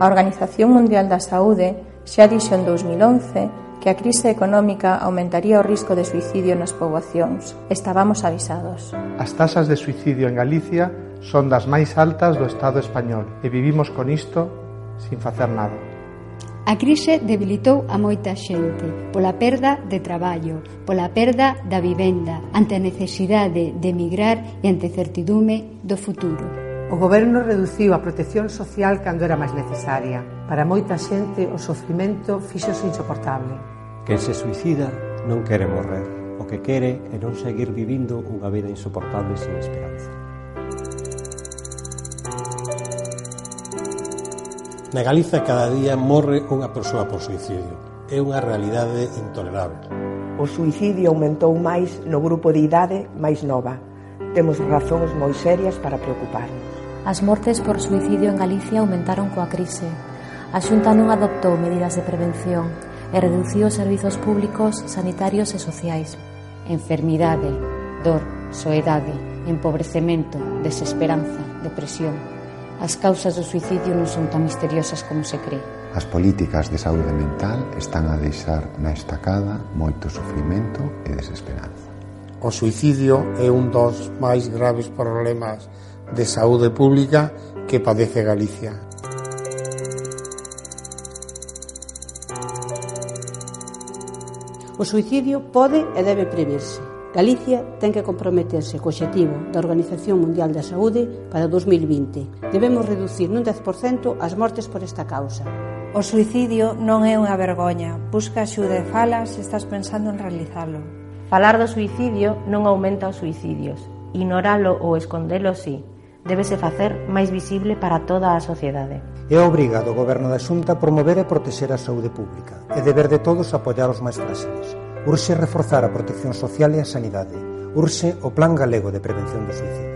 A Organización Mundial da Saúde xa dixo en 2011 que a crise económica aumentaría o risco de suicidio nas poboacións. Estábamos avisados. As tasas de suicidio en Galicia son das máis altas do Estado español e vivimos con isto sin facer nada. A crise debilitou a moita xente pola perda de traballo, pola perda da vivenda, ante a necesidade de emigrar e ante certidume do futuro. O goberno reduciu a protección social cando era máis necesaria. Para moita xente o sofrimento fixose insoportable. Quen se suicida non quere morrer. O que quere é non seguir vivindo unha vida insoportable sin esperanza. Na Galiza cada día morre unha persoa por suicidio. É unha realidade intolerable. O suicidio aumentou máis no grupo de idade máis nova. Temos razóns moi serias para preocuparnos. As mortes por suicidio en Galicia aumentaron coa crise. A Xunta non adoptou medidas de prevención e reduciu os servizos públicos, sanitarios e sociais. Enfermidade, dor, soedade, empobrecemento, desesperanza, depresión. As causas do suicidio non son tan misteriosas como se cree. As políticas de saúde mental están a deixar na estacada moito sufrimento e desesperanza. O suicidio é un dos máis graves problemas de saúde pública que padece Galicia. O suicidio pode e debe preverse. Galicia ten que comprometerse co objetivo da Organización Mundial da Saúde para 2020. Debemos reducir nun 10% as mortes por esta causa. O suicidio non é unha vergoña. Busca axuda e fala se estás pensando en realizalo. Falar do suicidio non aumenta os suicidios. Ignoralo ou escondelo, sí débese facer máis visible para toda a sociedade. É obriga do Goberno da Xunta promover e protexer a saúde pública. É deber de todos apoiar os máis fráxiles. Urxe reforzar a protección social e a sanidade. Urxe o Plan Galego de Prevención do Suicidio.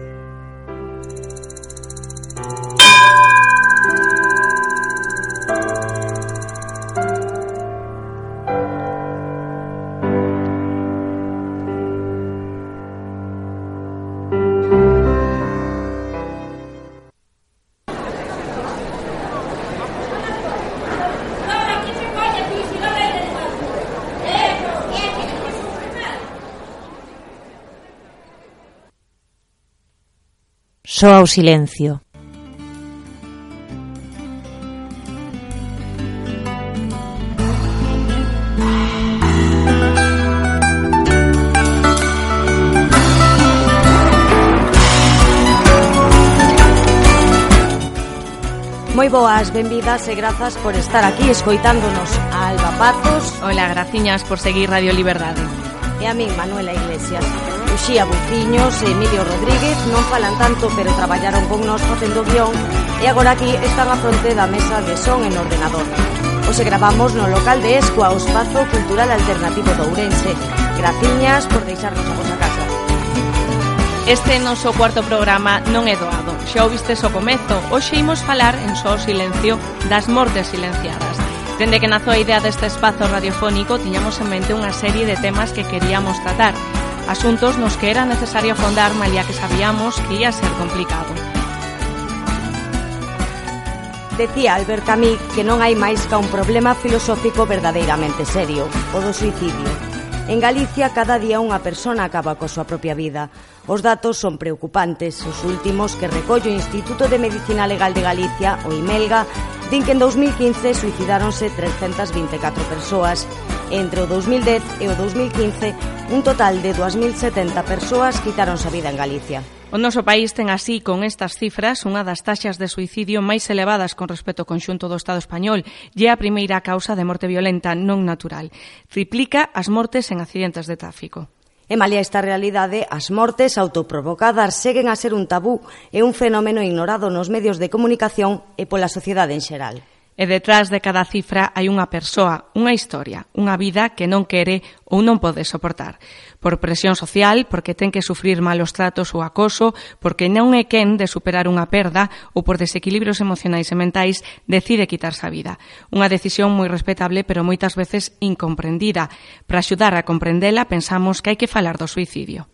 soa o silencio. Moi boas, benvidas e grazas por estar aquí escoitándonos a Alba Pazos. Hola, graciñas por seguir Radio Liberdade. E a min, Manuela Iglesias. Uxía Buciños e Emilio Rodríguez non falan tanto pero traballaron con nós facendo guión e agora aquí están a fronte da mesa de son en ordenador. Hoxe gravamos no local de Escoa o Espazo Cultural Alternativo de Ourense. Graciñas por deixarnos a vosa casa. Este noso cuarto programa non é doado. Xa o vistes o comezo, hoxe imos falar en só silencio das mortes silenciadas. Dende que nazou a idea deste espazo radiofónico, tiñamos en mente unha serie de temas que queríamos tratar asuntos nos que era necesario afondar malia que sabíamos que ia ser complicado. Decía Albert Camus que non hai máis ca un problema filosófico verdadeiramente serio, o do suicidio. En Galicia cada día unha persona acaba coa súa propia vida. Os datos son preocupantes. Os últimos que recollo o Instituto de Medicina Legal de Galicia, o IMELGA, din que en 2015 suicidáronse 324 persoas, Entre o 2010 e o 2015, un total de 2.070 persoas quitáronse a vida en Galicia. O noso país ten así, con estas cifras, unha das taxas de suicidio máis elevadas con respecto ao conxunto do Estado español e a primeira causa de morte violenta non natural. Triplica as mortes en accidentes de tráfico. E malia esta realidade, as mortes autoprovocadas seguen a ser un tabú e un fenómeno ignorado nos medios de comunicación e pola sociedade en xeral. E detrás de cada cifra hai unha persoa, unha historia, unha vida que non quere ou non pode soportar. Por presión social, porque ten que sufrir malos tratos ou acoso, porque non é quen de superar unha perda ou por desequilibrios emocionais e mentais decide quitarse a vida. Unha decisión moi respetable pero moitas veces incomprendida. Para axudar a comprendela pensamos que hai que falar do suicidio.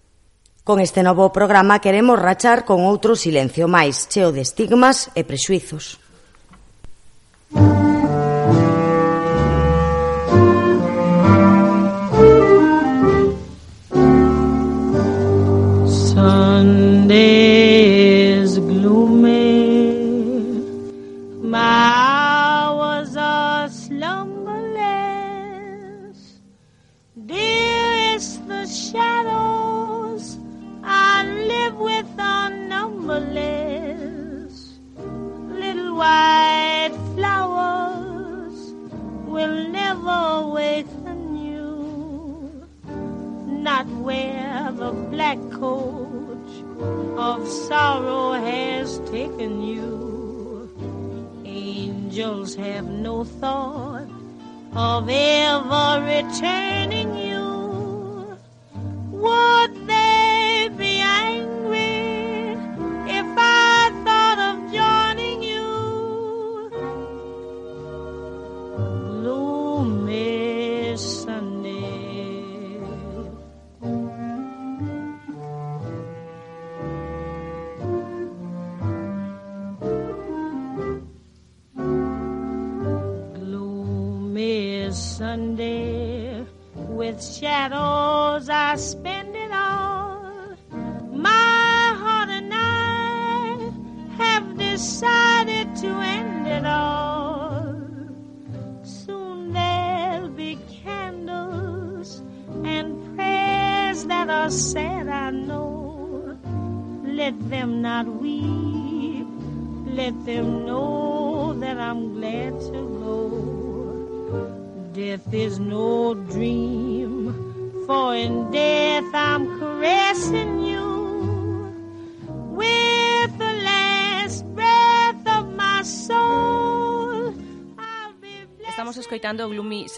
Con este novo programa queremos rachar con outro silencio máis, cheo de estigmas e prexuizos. Mm-hmm.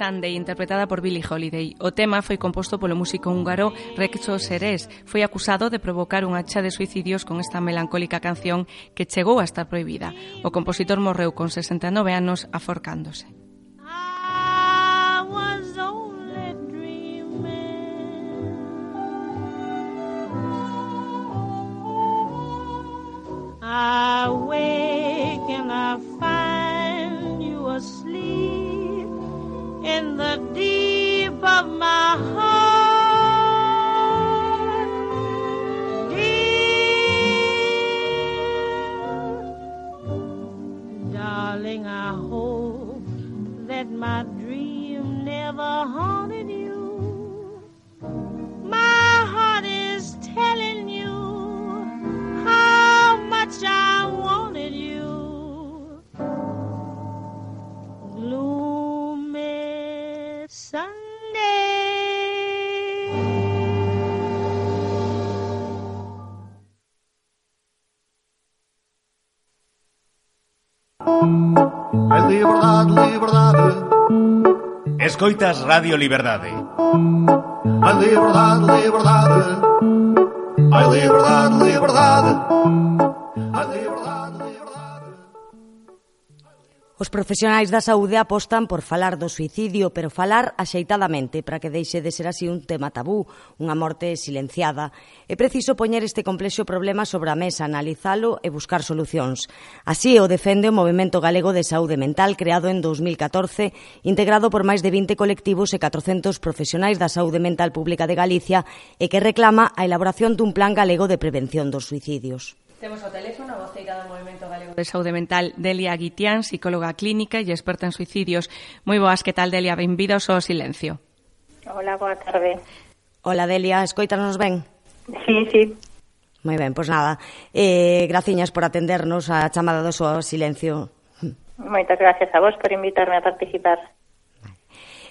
Sunday, interpretada por Billie Holiday. O tema foi composto polo músico húngaro Rexo Serés. Foi acusado de provocar unha hacha de suicidios con esta melancólica canción que chegou a estar prohibida. O compositor morreu con 69 anos aforcándose. I wake and I find you asleep. In the deep of my heart. Escoitas Radio Liberdade. Ai liberdade, liberdade. Ai liberdade, liberdade Os profesionais da saúde apostan por falar do suicidio, pero falar axeitadamente para que deixe de ser así un tema tabú, unha morte silenciada. É preciso poñer este complexo problema sobre a mesa, analizalo e buscar solucións. Así o defende o Movimento Galego de Saúde Mental creado en 2014, integrado por máis de 20 colectivos e 400 profesionais da saúde mental pública de Galicia e que reclama a elaboración dun plan galego de prevención dos suicidios. Temos o teléfono a voceira do Movimento Galego de Saúde Mental, Delia Guitián, psicóloga clínica e experta en suicidios. Moi boas, que tal, Delia? Benvidos ao silencio. Hola, boa tarde. Hola, Delia, escoítanos ben? Sí, sí. Moi ben, pois nada. Eh, graciñas por atendernos a chamada do seu silencio. Moitas gracias a vos por invitarme a participar.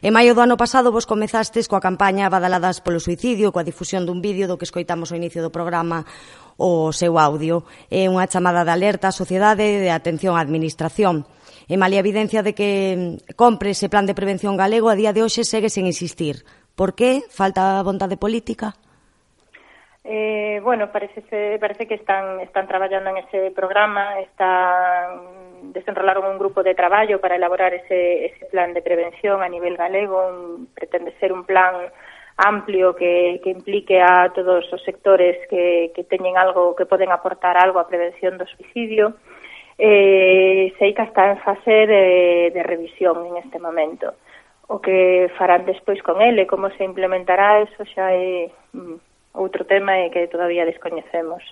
En maio do ano pasado vos comezastes coa campaña Badaladas polo suicidio, coa difusión dun vídeo do que escoitamos ao inicio do programa, o seu audio. É unha chamada de alerta á sociedade de atención á administración. E mali evidencia de que mm, compre ese plan de prevención galego, a día de hoxe segue sen existir. Por que? Falta vontade política? Eh, bueno, parece, parece que están, están traballando en ese programa, están, desenrolaron un grupo de traballo para elaborar ese, ese plan de prevención a nivel galego, un, pretende ser un plan amplio que, que implique a todos os sectores que, que teñen algo que poden aportar algo á prevención do suicidio. Eh, Seica está en fase de, de revisión en este momento. O que farán despois con ele como se implementará eso xa é mm, outro tema e que todavía descoñecemos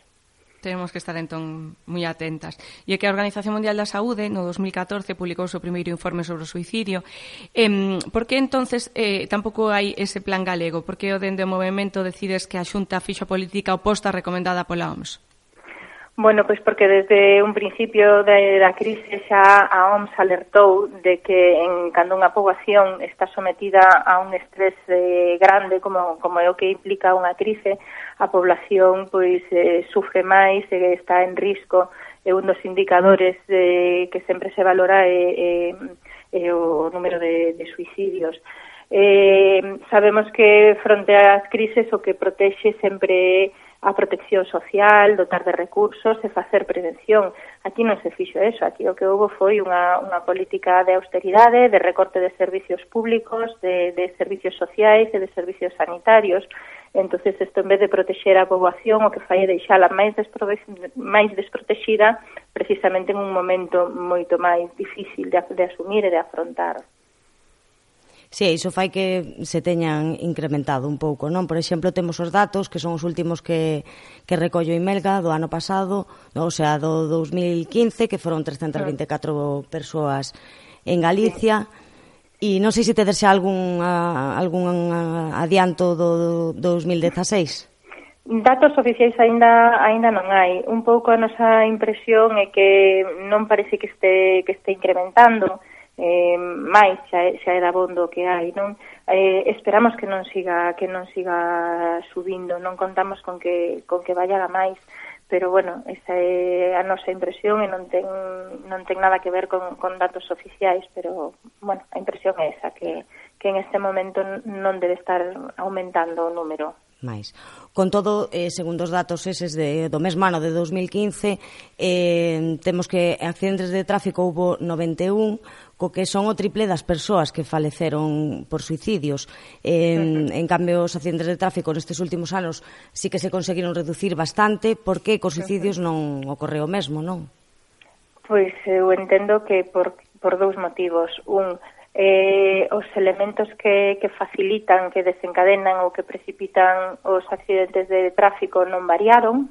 teremos que estar entón moi atentas. E é que a Organización Mundial da Saúde no 2014 publicou o seu primeiro informe sobre o suicidio. Eh, por que entonces eh, tampouco hai ese plan galego? Por que o dende o movimento decides que a Xunta fixo a política oposta recomendada pola OMS? Bueno, pois porque desde un principio da crise xa a OMS alertou de que en cando unha poboación está sometida a un estrés eh, grande como, como é o que implica unha crise, a población pois eh, sufre máis e está en risco é un dos indicadores eh, que sempre se valora é, é, é o número de, de suicidios. Eh, sabemos que fronte ás crises o que protexe sempre é a protección social, dotar de recursos e facer prevención. Aquí non se fixo eso, aquí o que houve foi unha, unha política de austeridade, de recorte de servicios públicos, de, de servicios sociais e de servicios sanitarios. entonces isto en vez de protexer a poboación, o que fai é deixala máis, desprove... máis desprotexida precisamente en un momento moito máis difícil de, de asumir e de afrontar. Si, sí, iso fai que se teñan incrementado un pouco, non? Por exemplo, temos os datos que son os últimos que, que recollo Imelga do ano pasado, no, o sea, do 2015, que foron 324 persoas en Galicia, e non sei se tedes algún, algún adianto do, do 2016. Datos oficiais aínda aínda non hai. Un pouco a nosa impresión é que non parece que este que este incrementando. Uh eh, máis xa, xa era bondo que hai, non? Eh, esperamos que non siga que non siga subindo, non contamos con que con que vaya a máis, pero bueno, esa é a nosa impresión e non ten non ten nada que ver con con datos oficiais, pero bueno, a impresión é esa que que en este momento non debe estar aumentando o número máis. Con todo, eh, segundo os datos eses de, do mesmo ano de 2015, eh, temos que accidentes de tráfico houbo 91, co que son o triple das persoas que faleceron por suicidios. Eh, en cambio, os accidentes de tráfico nestes últimos anos sí que se conseguiron reducir bastante, porque cos suicidios non ocorreu o mesmo, non? Pois eu entendo que por, por dous motivos. Un, eh, os elementos que, que facilitan, que desencadenan ou que precipitan os accidentes de tráfico non variaron.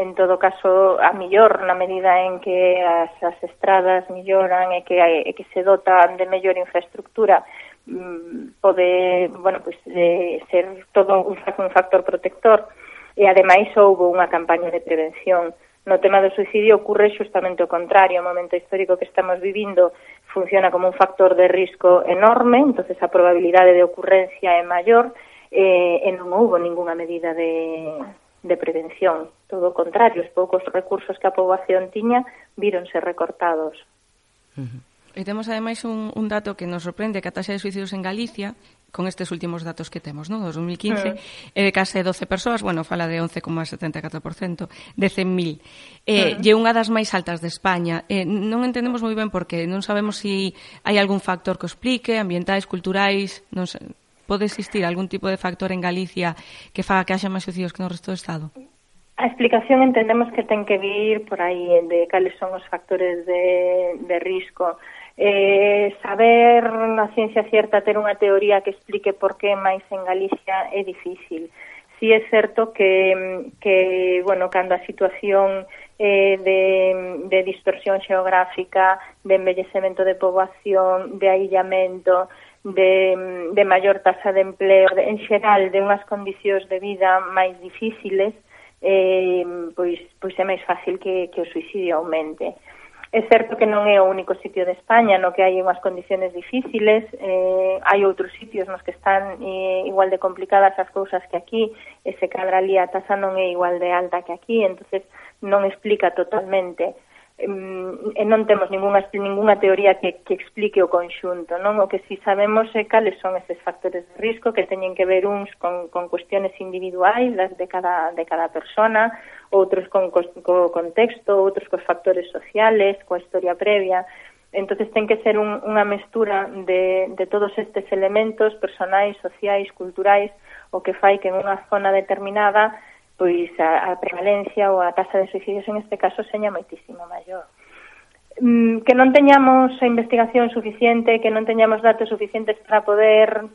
En todo caso, a millor, na medida en que as, as estradas milloran e que, e que se dotan de mellor infraestructura, mm, pode bueno, pues, de ser todo un, un factor protector. E ademais houve unha campaña de prevención No tema do suicidio ocurre xustamente o contrario, o momento histórico que estamos vivindo funciona como un factor de risco enorme, entonces a probabilidade de ocurrencia é maior eh, e non houve ningunha medida de, de prevención. Todo o contrario, os poucos recursos que a poboación tiña víronse recortados. Uh -huh. E temos ademais un, un dato que nos sorprende que a taxa de suicidios en Galicia con estes últimos datos que temos, non? 2015, uh eh, case 12 persoas, bueno, fala de 11,74%, de 100.000. Eh, uh unha das máis altas de España. Eh, non entendemos moi ben por que, non sabemos se si hai algún factor que explique, ambientais, culturais, non sei, pode existir algún tipo de factor en Galicia que faga que haxa máis suicidios que no resto do Estado? A explicación entendemos que ten que vir por aí de cales son os factores de, de risco. Eh, saber na ciencia cierta ter unha teoría que explique por que máis en Galicia é difícil. Si é certo que, que bueno, cando a situación eh, de, de dispersión xeográfica, de embellecemento de poboación, de aillamento, de, de maior tasa de empleo, de, en xeral de unhas condicións de vida máis difíciles, eh, pois, pois é máis fácil que, que o suicidio aumente. É certo que non é o único sitio de España no que hai unhas condiciones difíciles, eh, hai outros sitios nos que están eh, igual de complicadas as cousas que aquí, e se cadra ali a tasa non é igual de alta que aquí, entonces non explica totalmente e non temos ningunha ningunha teoría que, que explique o conxunto, non? O que si sabemos é cales son estes factores de risco que teñen que ver uns con, con cuestiones individuais das de cada, de cada persona, outros con, co, co contexto, outros cos factores sociales, coa historia previa, entonces ten que ser un, unha mestura de, de todos estes elementos personais, sociais, culturais, o que fai que en unha zona determinada pois a, a prevalencia ou a taxa de suicidios en este caso seña moitísimo maior mm, que non teñamos a investigación suficiente, que non teñamos datos suficientes para poder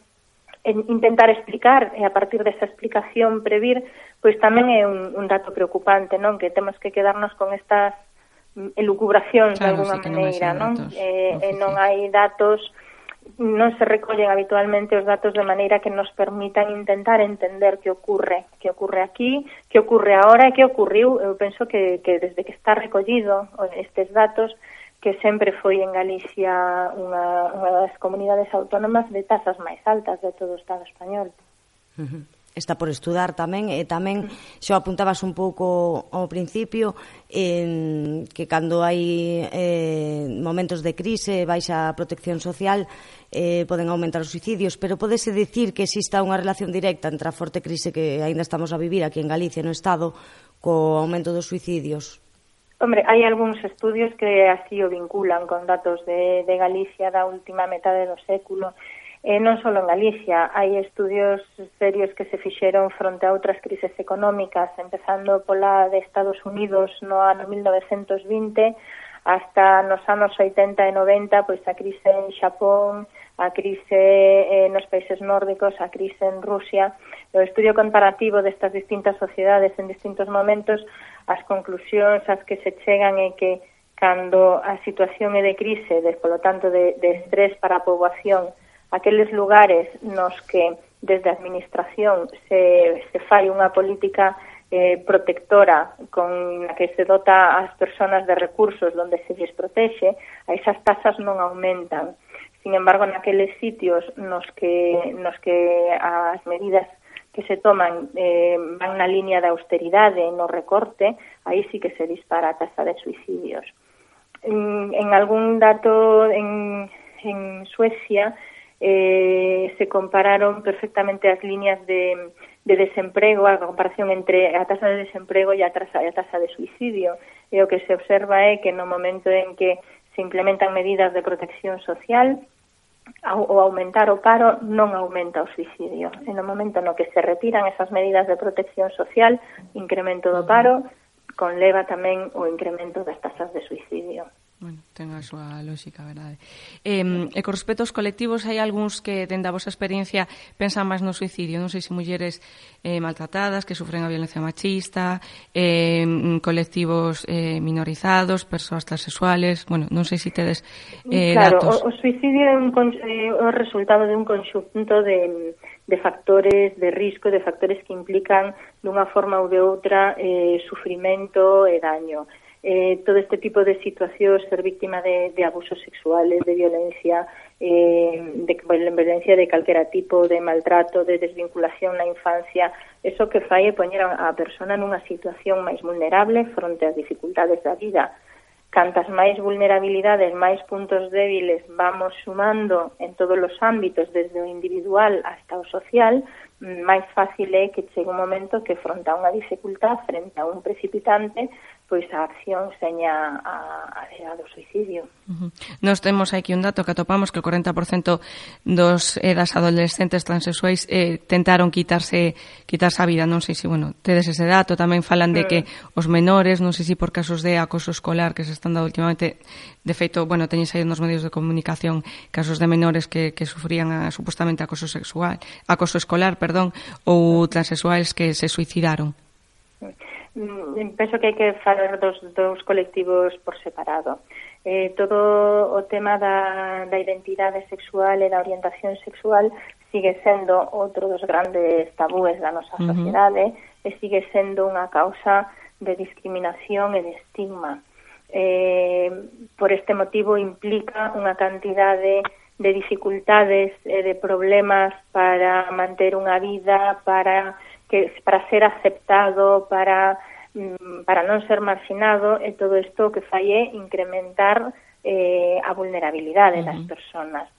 eh, intentar explicar e a partir desa explicación previr, pois tamén é un, un dato preocupante, non? Que temos que quedarnos con estas mm, elucubracións claro, de alguna sí, maneira, non? non? Eh, e non hai datos non se recollen habitualmente os datos de maneira que nos permitan intentar entender que ocorre, que ocorre aquí, que ocorre agora e que ocorriu, eu penso que, que desde que está recollido estes datos, que sempre foi en Galicia unha, unha das comunidades autónomas de tasas máis altas de todo o Estado español. Uh -huh está por estudar tamén e tamén xa apuntabas un pouco ao principio en que cando hai eh, momentos de crise baixa a protección social eh, poden aumentar os suicidios pero podese dicir que exista unha relación directa entre a forte crise que aínda estamos a vivir aquí en Galicia no Estado co aumento dos suicidios? Hombre, hai algúns estudios que así o vinculan con datos de, de Galicia da última metade do século. Eh, non só en Galicia, hai estudios serios que se fixeron fronte a outras crises económicas, empezando pola de Estados Unidos no ano 1920 hasta nos anos 80 e 90, pois a crise en Xapón, a crise eh, nos países nórdicos, a crise en Rusia. O estudio comparativo destas distintas sociedades en distintos momentos, as conclusións as que se chegan é que cando a situación é de crise, de, polo tanto de, de estrés para a poboación, aqueles lugares nos que desde a administración se, se fai unha política eh, protectora con a que se dota as persoas de recursos donde se les protexe, a esas tasas non aumentan. Sin embargo, naqueles sitios nos que, nos que as medidas que se toman eh, van na línea da austeridade, no recorte, aí sí que se dispara a tasa de suicidios. En, en algún dato en, en Suecia eh, se compararon perfectamente as liñas de, de desemprego, a comparación entre a taxa de desemprego e a taxa, a tasa de suicidio. E o que se observa é que no momento en que se implementan medidas de protección social, o aumentar o paro non aumenta o suicidio. En o momento no que se retiran esas medidas de protección social, incremento do paro, conleva tamén o incremento das tasas de suicidio. Bueno, ten a súa lógica, verdade. Eh, e con respecto aos colectivos, hai algúns que, dende a vosa experiencia, pensan máis no suicidio. Non sei se mulleres eh, maltratadas, que sufren a violencia machista, eh, colectivos eh, minorizados, persoas transexuales... Bueno, non sei se tedes eh, claro, datos. Claro, o, o suicidio é un, eh, o resultado de un conxunto de, de factores de risco, de factores que implican, dunha forma ou de outra, eh, sufrimento e daño eh, todo este tipo de situacións, ser víctima de, de abusos sexuales, de violencia, eh, de violencia de calquera tipo, de maltrato, de desvinculación na infancia, eso que fai é poñer a, a persona nunha situación máis vulnerable fronte ás dificultades da vida. Cantas máis vulnerabilidades, máis puntos débiles vamos sumando en todos os ámbitos, desde o individual hasta o social, mm, máis fácil é que chegue un momento que fronte a unha dificultad, frente a un precipitante, pois a acción seña a, a edad do suicidio. Uh -huh. Nos temos aquí un dato que atopamos que o 40% dos e das adolescentes transexuais eh, tentaron quitarse quitarse a vida, non sei se, bueno, tedes ese dato, tamén falan de que mm. os menores, non sei se por casos de acoso escolar que se están dando últimamente, de feito, bueno, teñes aí nos medios de comunicación casos de menores que, que sufrían ah, a, supostamente acoso sexual, acoso escolar, perdón, ou transexuais que se suicidaron. Mm Mm, penso que hai que falar dos dous colectivos por separado. Eh, todo o tema da, da identidade sexual e da orientación sexual sigue sendo outro dos grandes tabúes da nosa uh -huh. e sigue sendo unha causa de discriminación e de estigma. Eh, por este motivo implica unha cantidade de dificultades e de problemas para manter unha vida, para que para ser aceptado, para mm, para non ser marxinado e todo isto que fai é incrementar eh, a vulnerabilidade uh -huh. das persoas.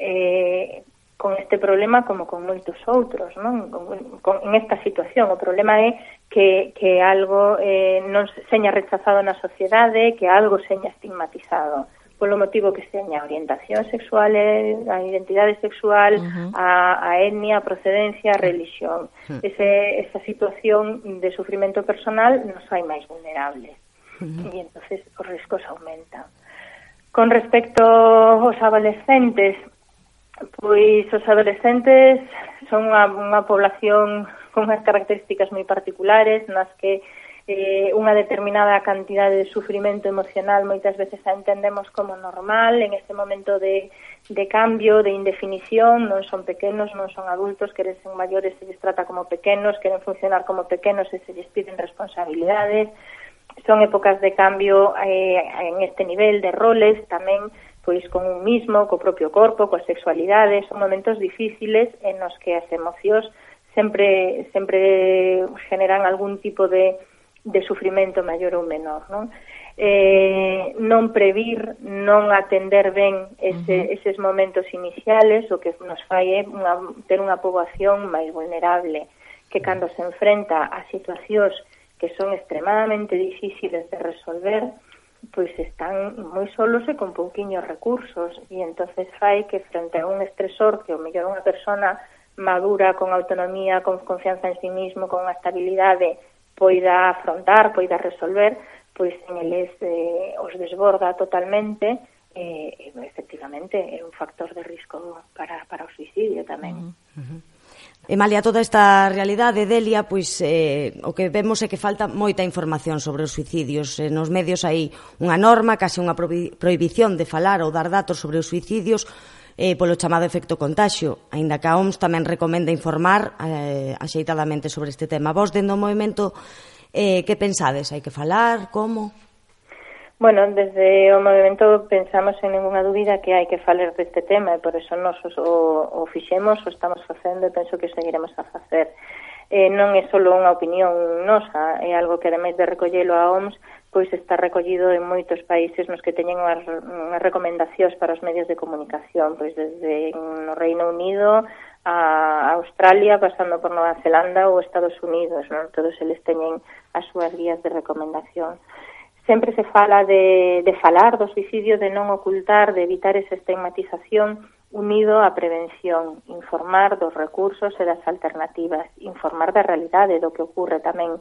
Eh, con este problema como con moitos outros, non? Con, con, en esta situación o problema é que, que algo eh, non seña rechazado na sociedade, que algo seña estigmatizado. Uh polo motivo que seña a orientación sexual, eh, a identidade sexual, uh -huh. a, a etnia, a procedencia, a religión. Uh -huh. Ese, esa situación de sufrimento personal nos fai máis vulnerables. Uh -huh. E entonces os riscos aumentan. Con respecto aos adolescentes, pois os adolescentes son unha, unha población con unhas características moi particulares nas que eh, unha determinada cantidade de sufrimento emocional moitas veces a entendemos como normal en este momento de, de cambio, de indefinición, non son pequenos, non son adultos, queren ser maiores, se lles trata como pequenos, queren funcionar como pequenos e se lles piden responsabilidades, son épocas de cambio eh, en este nivel de roles tamén pois con un mismo, co propio corpo, coa sexualidade, son momentos difíciles en os que as emocións sempre sempre generan algún tipo de de sufrimento maior ou menor, non? eh, non previr, non atender ben ese, uh -huh. eses momentos iniciales, o que nos fai é unha, ter unha poboación máis vulnerable, que cando se enfrenta a situacións que son extremadamente difíciles de resolver, pois están moi solos e con pouquiños recursos, e entonces fai que frente a un estresor que o mellor unha persona madura, con autonomía, con confianza en sí mismo, con unha estabilidade, poida afrontar, poida resolver, pois en eles eh, os desborda totalmente e eh, efectivamente é un factor de risco para, para o suicidio tamén. Uh -huh. E malia toda esta realidade, Delia, pois eh, o que vemos é que falta moita información sobre os suicidios. Eh, nos medios hai unha norma, case unha prohibición de falar ou dar datos sobre os suicidios, eh, polo chamado efecto contagio, aínda que a OMS tamén recomenda informar eh, axeitadamente sobre este tema. Vos, dentro do movimento, eh, que pensades? Hai que falar? Como? Bueno, desde o movimento pensamos en ninguna dúbida que hai que falar deste tema e por eso nos o, o fixemos, o estamos facendo e penso que seguiremos a facer. Eh, non é só unha opinión nosa, é algo que ademais de recollelo a OMS pois está recollido en moitos países nos que teñen unhas, unhas recomendacións para os medios de comunicación, pois desde no Reino Unido a Australia, pasando por Nova Zelanda ou Estados Unidos, non? todos eles teñen as súas guías de recomendación. Sempre se fala de, de falar do suicidio, de non ocultar, de evitar esa estigmatización unido á prevención, informar dos recursos e das alternativas, informar da realidade do que ocorre tamén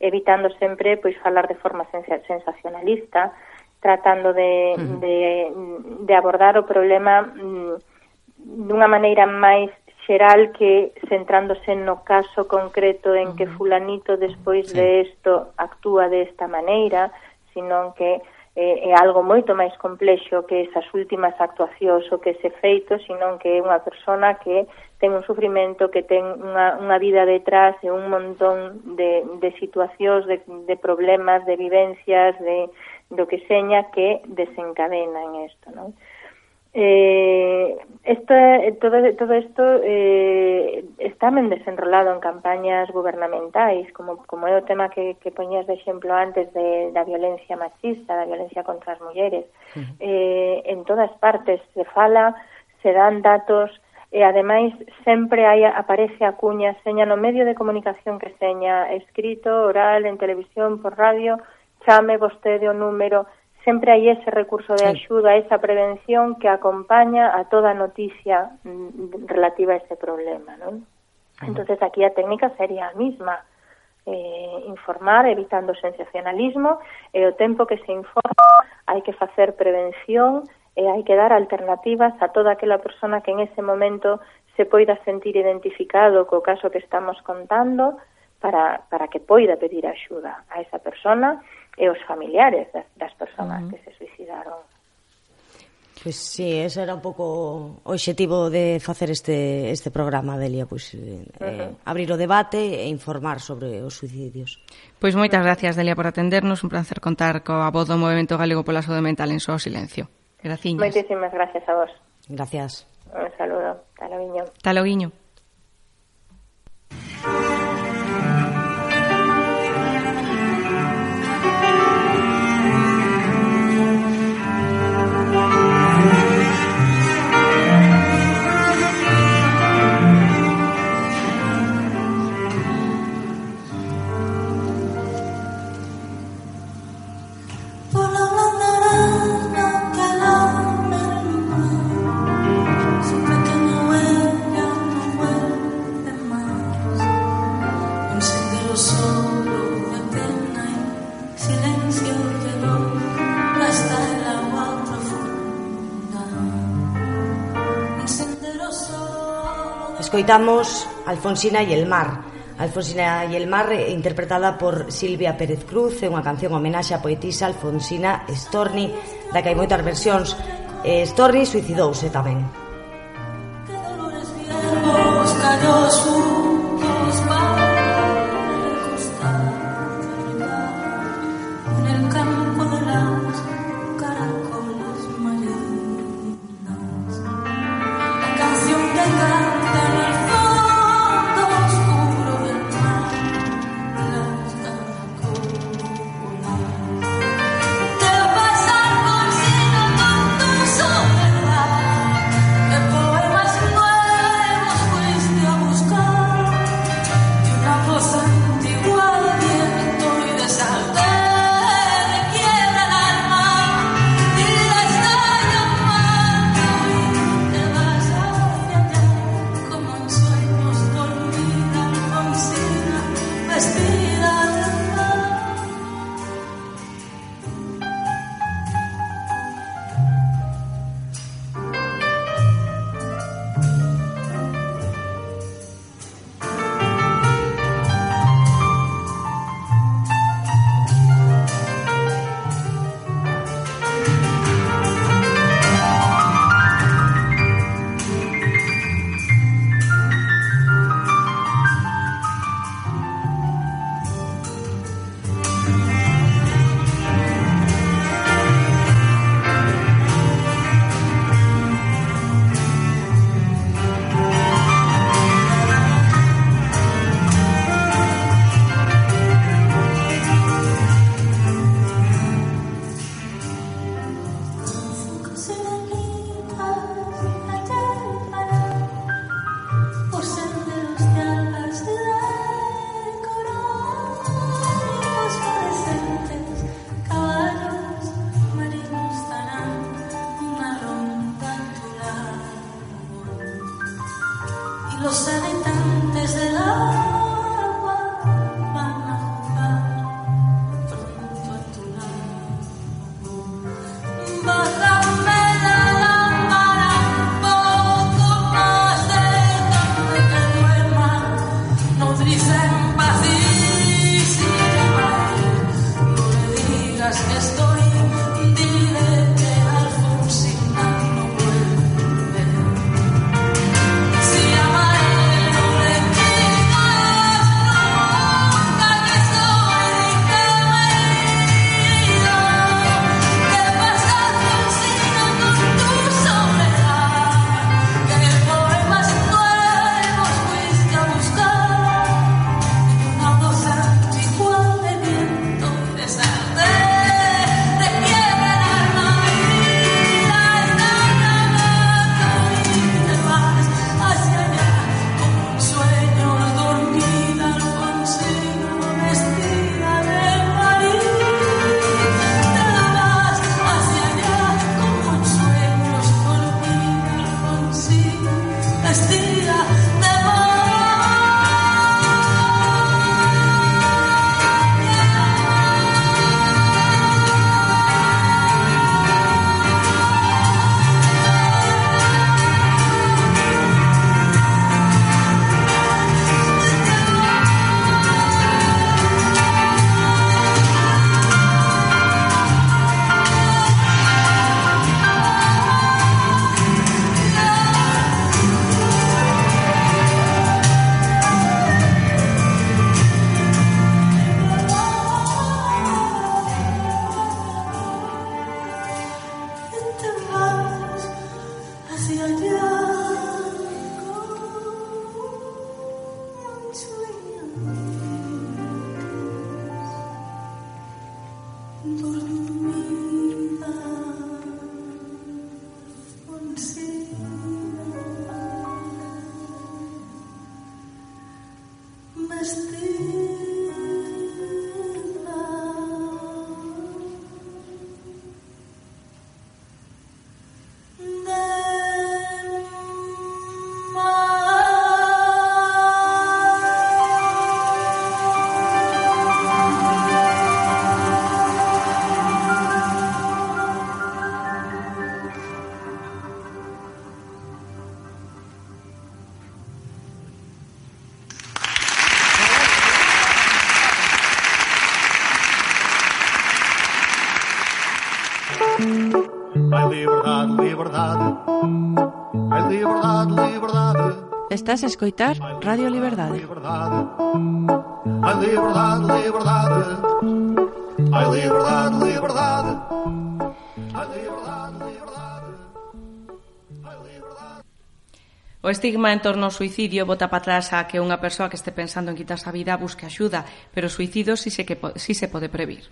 evitando sempre pois falar de forma sensacionalista, tratando de, uh -huh. de, de abordar o problema mm, dunha maneira máis xeral que centrándose no caso concreto en que fulanito despois de isto actúa desta maneira, sino que é, é algo moito máis complexo que esas últimas actuacións ou que ese feito, senón que é unha persona que ten un sufrimento, que ten unha, unha vida detrás e un montón de, de situacións, de, de problemas, de vivencias, de, do que seña que desencadenan isto, non? Eh, esta, eh, todo, todo esto eh, tamén desenrolado en campañas gubernamentais, como, como é o tema que, que poñías de exemplo antes de, da violencia machista, da violencia contra as mulleres. Uh -huh. eh, en todas partes se fala, se dan datos, e ademais sempre hai, aparece a cuña, seña no medio de comunicación que seña, escrito, oral, en televisión, por radio, chame vostede o número, sempre hai ese recurso de axuda, esa prevención que acompaña a toda noticia mm, relativa a ese problema, non? Entonces aquí la técnica sería a mesma, eh, informar evitando o sensacionalismo e o tempo que se informa hai que facer prevención e hai que dar alternativas a toda aquela persona que en ese momento se poida sentir identificado co caso que estamos contando para, para que poida pedir axuda a esa persona e os familiares das, das personas uh -huh. que se suicidaron. Pois pues, sí, ese era un pouco o objetivo de facer este, este programa, Delia, pois, pues, eh, uh -huh. abrir o debate e informar sobre os suicidios. Pois moitas gracias, Delia, por atendernos. Un placer contar coa voz do Movimento Galego pola Saúde Mental en só silencio. Graciñas. Moitísimas gracias a vos. Gracias. Un saludo. Taloguiño. Taloguiño. Escoitamos Alfonsina e el mar, Alfonsina e el mar eh, interpretada por Silvia Pérez Cruz é unha canción homenaxe á poetisa Alfonsina Storni da que hai moitas versións. Eh, Storni suicidouse tamén. Cada lunes viemos, Estás a escoitar Radio Liberdade. A liberdade, liberdade. A liberdade, liberdade. A liberdade, liberdade. O estigma en torno ao suicidio bota para atrás a que unha persoa que este pensando en quitarse a vida busque axuda, pero o suicidio si se, que, si se pode previr.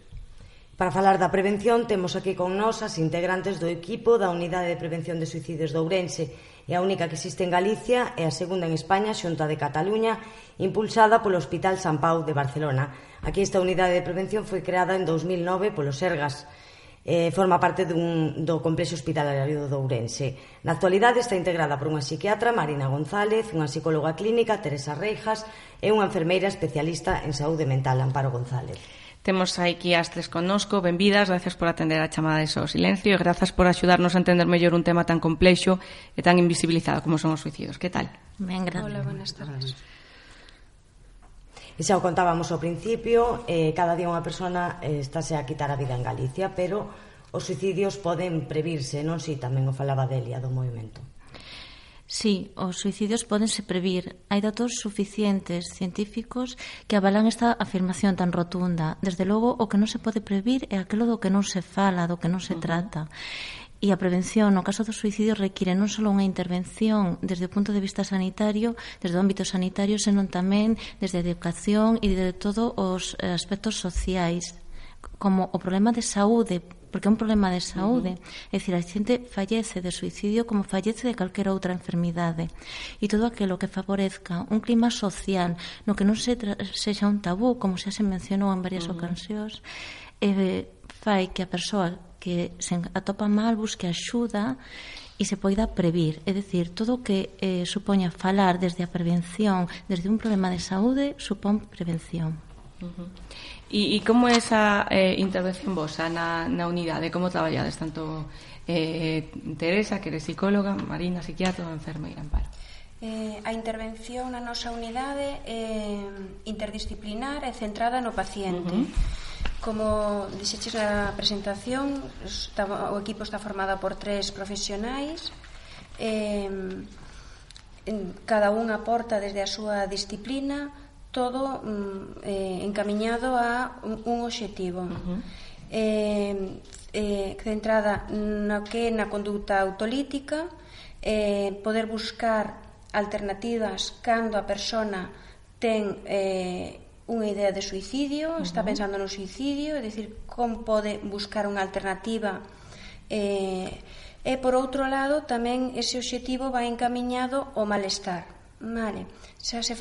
Para falar da prevención, temos aquí con nós as integrantes do equipo da Unidade de Prevención de Suicidios de Ourense, É a única que existe en Galicia e a segunda en España xunta de Cataluña, impulsada polo Hospital San Pau de Barcelona. Aquí esta unidade de prevención foi creada en 2009 polo Sergas, eh, forma parte dun, do complexo hospitalario do Ourense. Na actualidade está integrada por unha psiquiatra, Marina González, unha psicóloga clínica, Teresa Reijas, e unha enfermeira especialista en saúde mental, Amparo González. Temos aquí as tres connosco, benvidas, gracias por atender a chamada de so Silencio e grazas por axudarnos a entender mellor un tema tan complexo e tan invisibilizado como son os suicidios. Que tal? Ben, gracias. Hola, buenas tardes. E xa o contábamos ao principio, eh, cada día unha persona eh, estáse a quitar a vida en Galicia, pero os suicidios poden previrse, non si tamén o falaba Delia do movimento. Sí, os suicidios podense previr. Hai datos suficientes científicos que avalan esta afirmación tan rotunda. Desde logo, o que non se pode previr é aquilo do que non se fala, do que non se trata. E a prevención no caso do suicidio require non só unha intervención desde o punto de vista sanitario, desde o ámbito sanitario, senón tamén desde a educación e de todos os eh, aspectos sociais como o problema de saúde porque é un problema de saúde. Uh -huh. É dicir, a xente fallece de suicidio como fallece de calquera outra enfermidade. E todo aquilo que favorezca un clima social no que non se sexa un tabú, como xa se mencionou en varias uh -huh. ocasións, eh, fai que a persoa que se atopa mal busque axuda e se poida previr, é dicir, todo o que eh, supoña falar desde a prevención, desde un problema de saúde, supón prevención. Uh -huh. E, e como é esa eh, intervención vosa na, na unidade? Como traballades tanto eh, Teresa, que é psicóloga, Marina, psiquiatra, enfermeira, Amparo? Eh, a intervención na nosa unidade é eh, interdisciplinar e centrada no paciente. Uh -huh. Como dixeches na presentación, está, o equipo está formado por tres profesionais, eh, cada un aporta desde a súa disciplina, todo mm, eh, encamiñado a un, un obxectivo. Uh -huh. eh, eh, centrada na que na conducta autolítica, eh, poder buscar alternativas cando a persona ten eh, unha idea de suicidio, uh -huh. está pensando no suicidio, é dicir, como pode buscar unha alternativa eh, e por outro lado tamén ese obxectivo vai encamiñado ao malestar vale xa se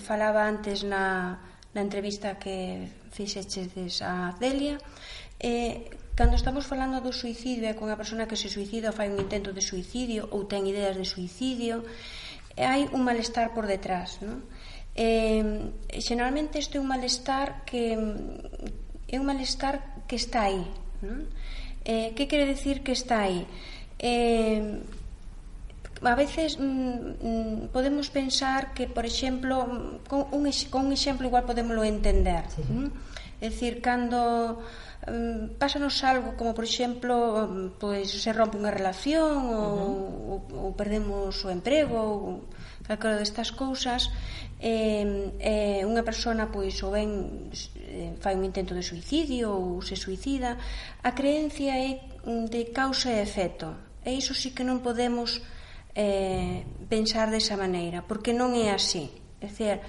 falaba antes na, na entrevista que fixeches a Celia, eh, cando estamos falando do suicidio e con a persona que se suicida ou fai un intento de suicidio ou ten ideas de suicidio, hai un malestar por detrás, non? Eh, generalmente este é un malestar que é un malestar que está aí, non? Eh, que quere decir que está aí? Eh, a veces mm, mm, podemos pensar que, por exemplo, con un, con un exemplo igual podemoslo entender. Sí. Mm? É dicir, cando mm, pásanos algo como, por exemplo, pois pues, se rompe unha relación ou, uh -huh. ou, ou perdemos o emprego ou calquera destas cousas, eh, eh, unha persona pois ou ben eh, fai un intento de suicidio ou se suicida, a creencia é de causa e efecto. E iso sí que non podemos eh, pensar desa maneira, porque non é así. É dicir,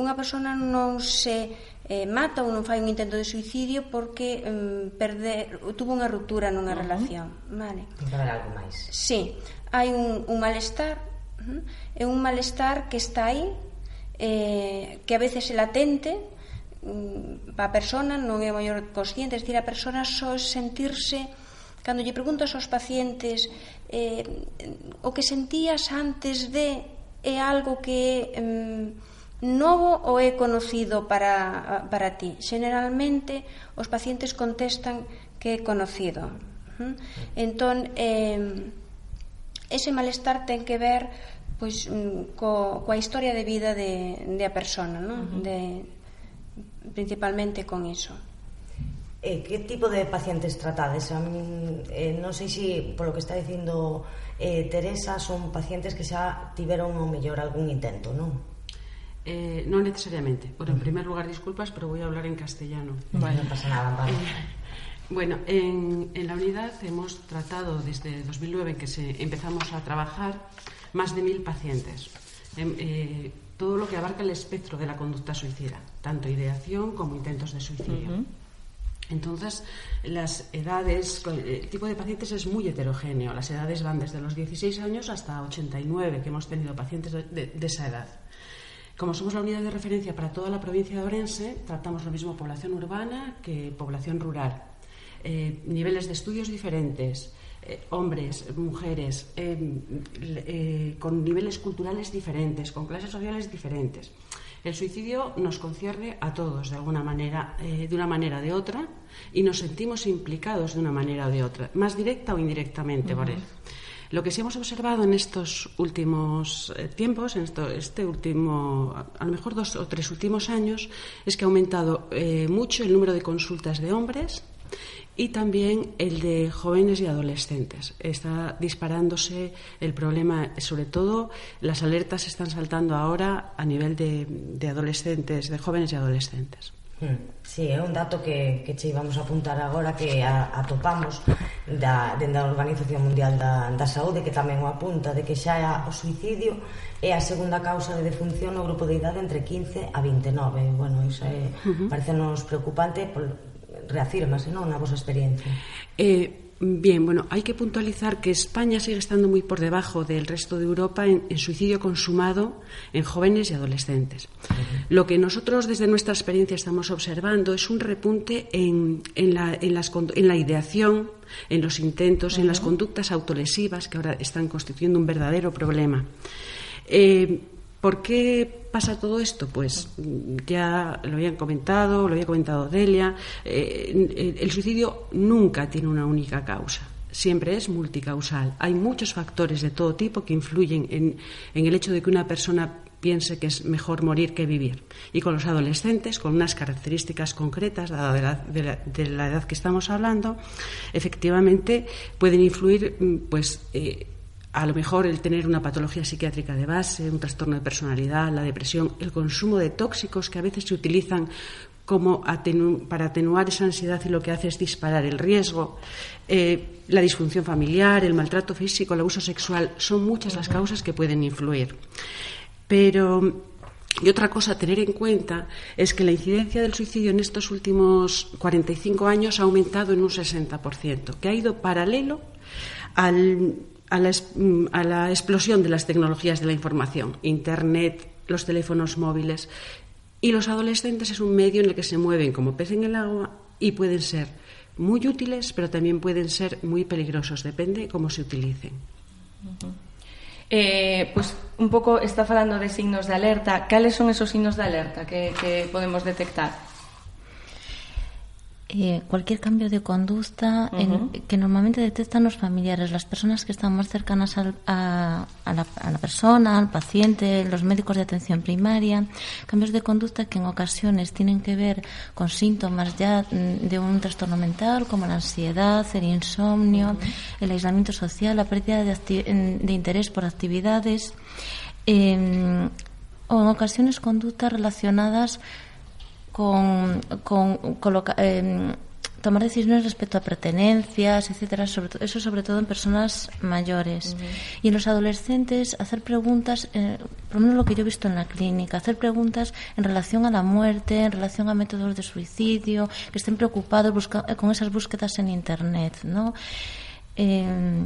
unha persona non se eh, mata ou non fai un intento de suicidio porque mm, perder, tuvo unha ruptura nunha uh -huh. relación. Vale. Para algo máis. Sí, hai un, un malestar, uh -huh. é un malestar que está aí, eh, que a veces é latente, mm, a persona non é o maior consciente, é dicir, a persona só sentirse cando lle preguntas aos pacientes eh, o que sentías antes de é algo que é eh, novo ou é conocido para, para ti? Generalmente os pacientes contestan que é conocido. ¿Mm? Entón, eh, ese malestar ten que ver pois, mm, co, coa historia de vida de, de a persona, non? Uh -huh. de, principalmente con iso. Eh, que tipo de pacientes tratades? A eh, non sei se, polo que está dicindo eh, Teresa, son pacientes que xa tiveron o mellor algún intento, non? Eh, non necesariamente. Por en primer lugar, disculpas, pero voy a hablar en castellano. Bueno, non pasa nada, vale. Bueno, en, en la unidad hemos tratado desde 2009 que se empezamos a trabajar más de mil pacientes. Eh, eh, todo lo que abarca el espectro de la conducta suicida, tanto ideación como intentos de suicidio. Uh -huh. Entonces, las edades, el tipo de pacientes es muy heterogéneo. Las edades van desde los 16 años hasta 89, que hemos tenido pacientes de, esa edad. Como somos la unidad de referencia para toda la provincia de Orense, tratamos lo mismo población urbana que población rural. Eh, niveles de estudios diferentes, eh, hombres, mujeres, eh, eh, con niveles culturales diferentes, con clases sociales diferentes. El suicidio nos concierne a todos de alguna manera, eh, de una manera o de otra, y nos sentimos implicados de una manera o de otra, más directa o indirectamente uh -huh. por él. Lo que sí hemos observado en estos últimos eh, tiempos, en esto, este último, a lo mejor dos o tres últimos años, es que ha aumentado eh, mucho el número de consultas de hombres y también el de jóvenes y adolescentes. Está disparándose el problema, sobre todo las alertas están saltando ahora a nivel de, de adolescentes, de jóvenes y adolescentes. Sí, é un dato que, que che íbamos a apuntar agora que a, atopamos da, dende a Organización Mundial da, da Saúde que tamén o apunta de que xa é o suicidio é a segunda causa de defunción no grupo de idade entre 15 a 29 bueno, iso é, uh -huh. parece nos preocupante por, reafírmase non na vosa experiencia eh, Bien, bueno, hay que puntualizar que España sigue estando muy por debajo del resto de Europa en, en suicidio consumado en jóvenes y adolescentes. Uh -huh. Lo que nosotros desde nuestra experiencia estamos observando es un repunte en, en, la, en, las, en la ideación, en los intentos, uh -huh. en las conductas autolesivas que ahora están constituyendo un verdadero problema. Eh, ¿Por qué pasa todo esto? Pues ya lo habían comentado, lo había comentado Delia, eh, el suicidio nunca tiene una única causa. Siempre es multicausal. Hay muchos factores de todo tipo que influyen en, en el hecho de que una persona piense que es mejor morir que vivir. Y con los adolescentes, con unas características concretas, dada de la, edad que estamos hablando, efectivamente pueden influir pues, eh, a lo mejor el tener una patología psiquiátrica de base, un trastorno de personalidad, la depresión, el consumo de tóxicos que a veces se utilizan como para atenuar esa ansiedad y lo que hace es disparar el riesgo, eh, la disfunción familiar, el maltrato físico, el abuso sexual, son muchas las causas que pueden influir. Pero y otra cosa a tener en cuenta es que la incidencia del suicidio en estos últimos 45 años ha aumentado en un 60%, que ha ido paralelo al a la, a la explosión de las tecnologías de la información, Internet, los teléfonos móviles. Y los adolescentes es un medio en el que se mueven como pez en el agua y pueden ser muy útiles, pero también pueden ser muy peligrosos, depende cómo se utilicen. Eh, pues un pouco está falando de signos de alerta. Cales son esos signos de alerta que podemos detectar? Eh, cualquier cambio de conducta uh -huh. en, que normalmente detectan los familiares, las personas que están más cercanas al, a, a, la, a, la, persona, al paciente, los médicos de atención primaria, cambios de conducta que en ocasiones tienen que ver con síntomas ya mm, de un trastorno mental como la ansiedad, el insomnio, uh -huh. el aislamiento social, la pérdida de, de interés por actividades eh, o en ocasiones conductas relacionadas con, con eh, tomar decisiones respecto a pertenencias, etcétera, sobre todo, eso sobre todo en personas mayores. Uh -huh. Y en los adolescentes, hacer preguntas, eh, por lo menos lo que yo he visto en la clínica, hacer preguntas en relación a la muerte, en relación a métodos de suicidio, que estén preocupados busca, con esas búsquedas en Internet, ¿no? Eh,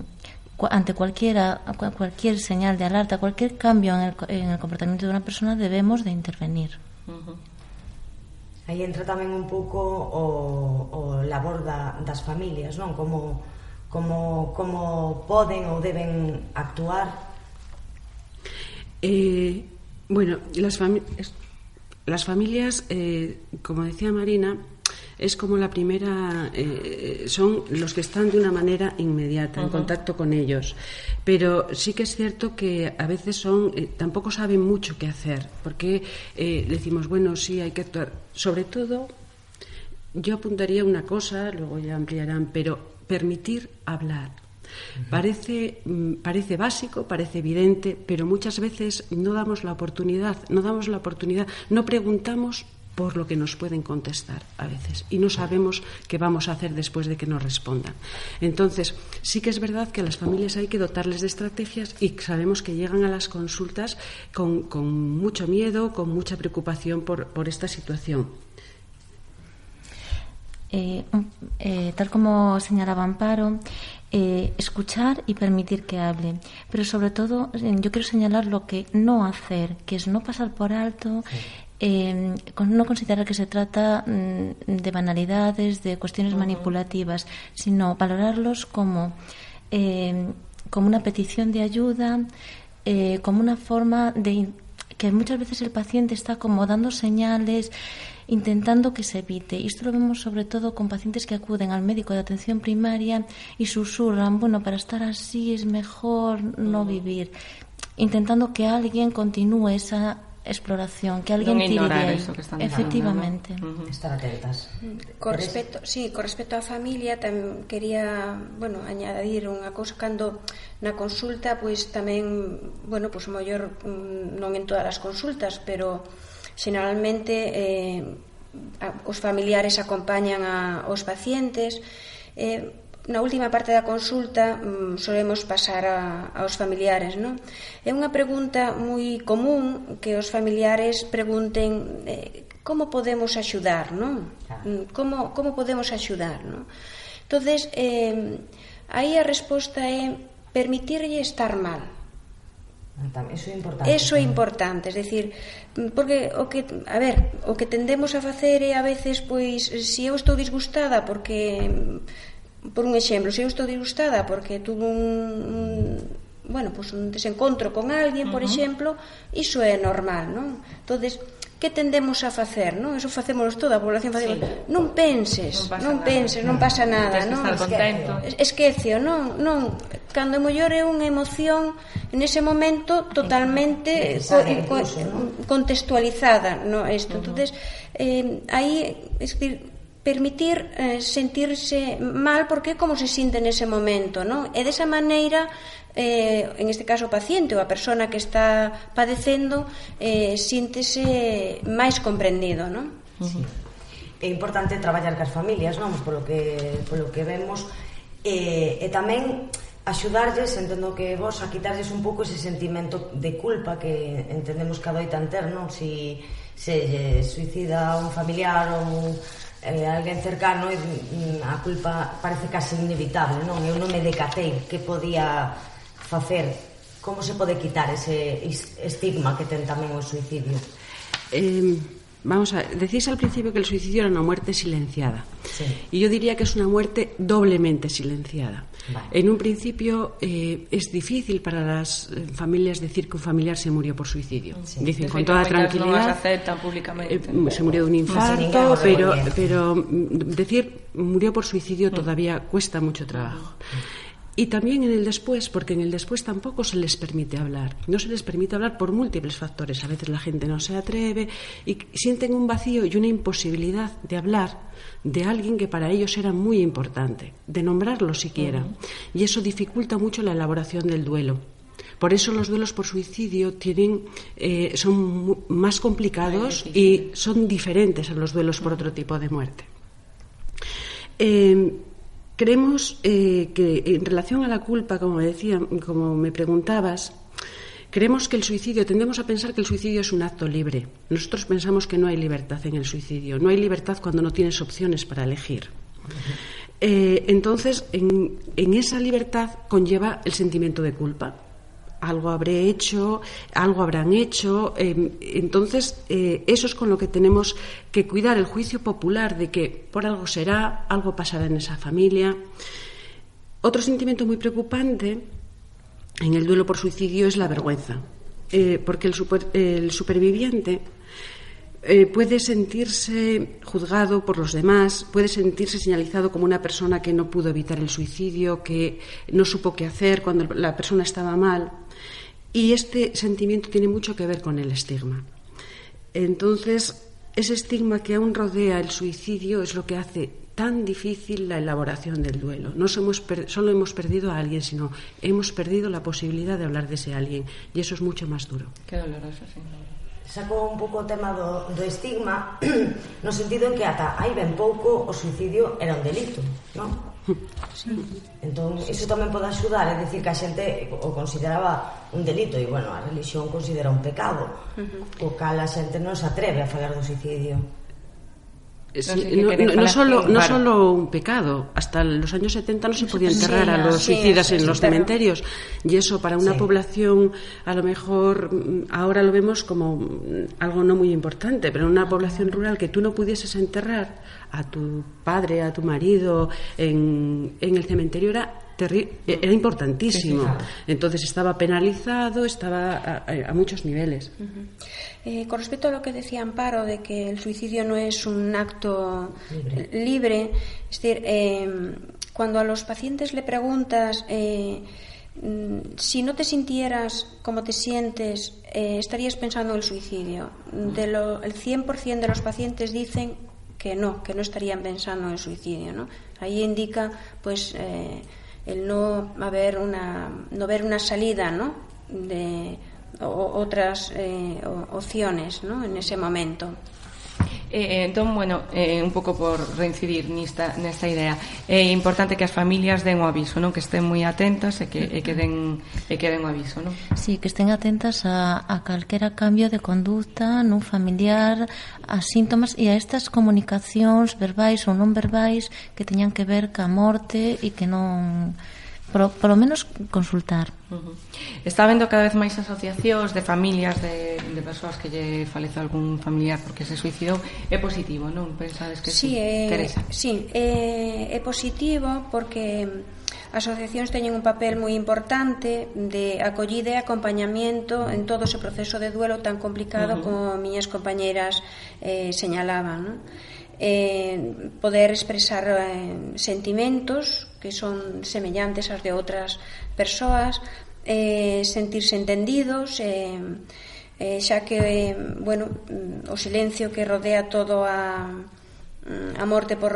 ante cualquiera, cualquier señal de alerta, cualquier cambio en el, en el comportamiento de una persona, debemos de intervenir. Uh -huh. Aí entra tamén un pouco o, o labor da, das familias, non? Como, como, como poden ou deben actuar? Eh, bueno, las, fami las familias, eh, como decía Marina, es como la primera, eh, son los que están de una manera inmediata, uh -huh. en contacto con ellos. Pero sí que es cierto que a veces son, eh, tampoco saben mucho qué hacer, porque eh, decimos, bueno, sí, hay que actuar. Sobre todo, yo apuntaría una cosa, luego ya ampliarán, pero permitir hablar. Parece, mm, parece básico, parece evidente, pero muchas veces no damos la oportunidad, no damos la oportunidad, no preguntamos por lo que nos pueden contestar a veces y no sabemos qué vamos a hacer después de que nos respondan. Entonces, sí que es verdad que a las familias hay que dotarles de estrategias y sabemos que llegan a las consultas con, con mucho miedo, con mucha preocupación por, por esta situación. Eh, eh, tal como señalaba Amparo, eh, escuchar y permitir que hable. Pero sobre todo, eh, yo quiero señalar lo que no hacer, que es no pasar por alto, sí eh, no considerar que se trata mm, de banalidades, de cuestiones uh -huh. manipulativas, sino valorarlos como, eh, como una petición de ayuda, eh, como una forma de que muchas veces el paciente está como dando señales, intentando que se evite. Y esto lo vemos sobre todo con pacientes que acuden al médico de atención primaria y susurran, bueno, para estar así es mejor no vivir, intentando que alguien continúe esa exploración, que alguén non tire de están Efectivamente. Uh -huh. Estar atentas. Co respecto, sí, co respecto á familia tam quería, bueno, añadir unha cousa cando na consulta pois tamén, bueno, pois mellor mm, non en todas as consultas, pero generalmente eh, os familiares acompañan a, os pacientes eh, na última parte da consulta mm, solemos pasar a, aos familiares, non? É unha pregunta moi común que os familiares pregunten eh, como podemos axudar, non? Ah. Mm, como, como podemos axudar, non? entonces eh, aí a resposta é permitirlle estar mal, ah, Eso é importante. Eso é importante, es decir, mm, porque o que, a ver, o que tendemos a facer é a veces pois se eu estou disgustada porque por un exemplo, se eu estou disgustada porque tuve un, un bueno, pues un desencontro con alguén, por uh -huh. exemplo, iso é normal, non? Entonces, que tendemos a facer, non? Eso facemos toda a población facemos. Sí. Non penses, non, non penses, nada. non pasa nada, non? Esquecio, non, non, cando mellor é unha emoción en ese momento totalmente co, co, contextualizada, non? Isto, uh -huh. entonces, eh, aí, es decir, permitir eh, sentirse mal porque como se sinte nese momento, non? E desa maneira eh, en este caso o paciente ou a persona que está padecendo eh, síntese máis comprendido non? Sí. é importante traballar cas familias non? polo que, polo que vemos eh, e tamén axudarlles, entendo que vos a quitarlles un pouco ese sentimento de culpa que entendemos que adoitan ter non? si se lle suicida un familiar ou eh, alguén cercano e mm, a culpa parece case inevitable, non? Eu non me decatei que podía facer como se pode quitar ese estigma que ten tamén o suicidio? Eh, Vamos a decís al principio que el suicidio era una muerte silenciada. Sí. Y yo diría que es una muerte doblemente silenciada. Vale. En un principio eh, es difícil para las eh, familias decir que un familiar se murió por suicidio. Sí. Dicen con toda tranquilidad. as aceptan públicamente. eh, se murió de un No, infarto, pero, pero mm, decir murió por suicidio todavía cuesta mucho trabajo. Y también en el después, porque en el después tampoco se les permite hablar. No se les permite hablar por múltiples factores. A veces la gente no se atreve y sienten un vacío y una imposibilidad de hablar de alguien que para ellos era muy importante, de nombrarlo siquiera. Y eso dificulta mucho la elaboración del duelo. Por eso los duelos por suicidio tienen, eh, son más complicados y son diferentes a los duelos por otro tipo de muerte. Eh, creemos eh, que en relación a la culpa, como me decía, como me preguntabas, creemos que el suicidio, tendemos a pensar que el suicidio es un acto libre. Nosotros pensamos que no hay libertad en el suicidio. No hay libertad cuando no tienes opciones para elegir. Eh, entonces, en, en esa libertad conlleva el sentimiento de culpa algo habré hecho, algo habrán hecho. eh, entonces, eh, eso es con lo que tenemos que cuidar el juicio popular de que por algo será, algo pasará en esa familia. Otro sentimiento muy preocupante en el duelo por suicidio es la vergüenza, eh, porque el superviviente eh, puede sentirse juzgado por los demás, puede sentirse señalizado como una persona que no pudo evitar el suicidio, que no supo qué hacer cuando la persona estaba mal. Y este sentimiento tiene mucho que ver con el estigma. Entonces, ese estigma que aún rodea el suicidio es lo que hace tan difícil la elaboración del duelo. No somos solo hemos perdido a alguien, sino hemos perdido la posibilidad de hablar de ese alguien. Y eso es mucho más duro. Qué doloroso, sí. Sacou un pouco o tema do, do estigma no sentido en que ata hai ben pouco o suicidio era un delito, non? Sí. Entón, iso tamén pode axudar, é dicir que a xente o consideraba un delito e, bueno, a religión considera un pecado, uh -huh. o cal a xente non se atreve a falar do suicidio. Sí, no, no, no, solo, no solo un pecado, hasta los años 70 no se podía enterrar a los suicidas en los cementerios. Y eso para una población a lo mejor mm, ahora lo vemos como mm, algo no muy importante, pero en una población rural que tú no pudieses enterrar a tu padre, a tu marido en, en el cementerio era era importantísimo. Sí, sí, Entonces estaba penalizado, estaba a, a, a muchos niveles. Uh -huh. eh, con respecto a lo que decía Amparo de que el suicidio no es un acto libre, libre es decir, eh, cuando a los pacientes le preguntas eh, mm, si no te sintieras como te sientes, eh, estarías pensando en el suicidio. De lo, el 100% de los pacientes dicen que no, que no estarían pensando en el suicidio. ¿no? Ahí indica, pues, eh, el no haber una no ver una salida ¿no? de o, otras eh, opciones ¿no? en ese momento Eh, eh, entón, bueno, eh, un pouco por reincidir nista, nesta idea é importante que as familias den o aviso non que estén moi atentas e que, e que, den, e que den o aviso non? Sí, que estén atentas a, a calquera cambio de conducta nun familiar a síntomas e a estas comunicacións verbais ou non verbais que teñan que ver ca morte e que non por, por lo menos consultar. Uh -huh. Está vendo cada vez máis asociacións de familias de, de persoas que lle falece algún familiar porque se suicidou. É positivo, non? Pensades que sí, sí eh, Teresa? Sí, eh, é positivo porque asociacións teñen un papel moi importante de acollida e acompañamiento en todo ese proceso de duelo tan complicado uh -huh. como miñas compañeiras eh, señalaban, non? eh, poder expresar eh, sentimentos que son semellantes aos de outras persoas, eh, sentirse entendidos, eh, eh, xa que eh, bueno, o silencio que rodea todo a, mm, a morte por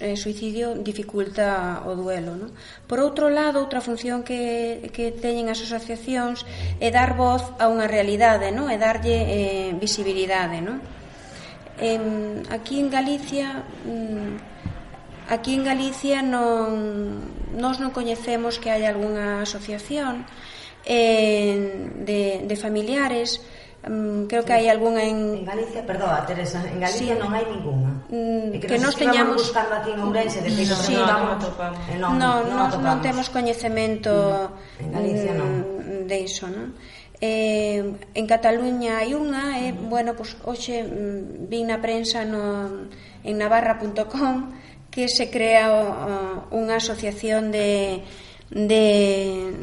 eh, suicidio dificulta o duelo. Non? Por outro lado, outra función que, que teñen as asociacións é dar voz a unha realidade, non? é darlle eh, visibilidade. Non? em, aquí en Galicia mm, aquí en Galicia non nós non coñecemos que hai algunha asociación eh, de, de familiares um, creo que hai algunha en... en Galicia, perdoa Teresa, en Galicia sí. non hai ninguna mm, que, que nos teñamos buscando aquí en Ourense de feito sí, non, non, non, non, non, non temos coñecemento mm. en Galicia mm, non de iso, non? Eh, en Cataluña hai unha, e, eh, bueno, pois, hoxe mm, vin na prensa no, en navarra.com que se crea o, o, unha asociación de, de,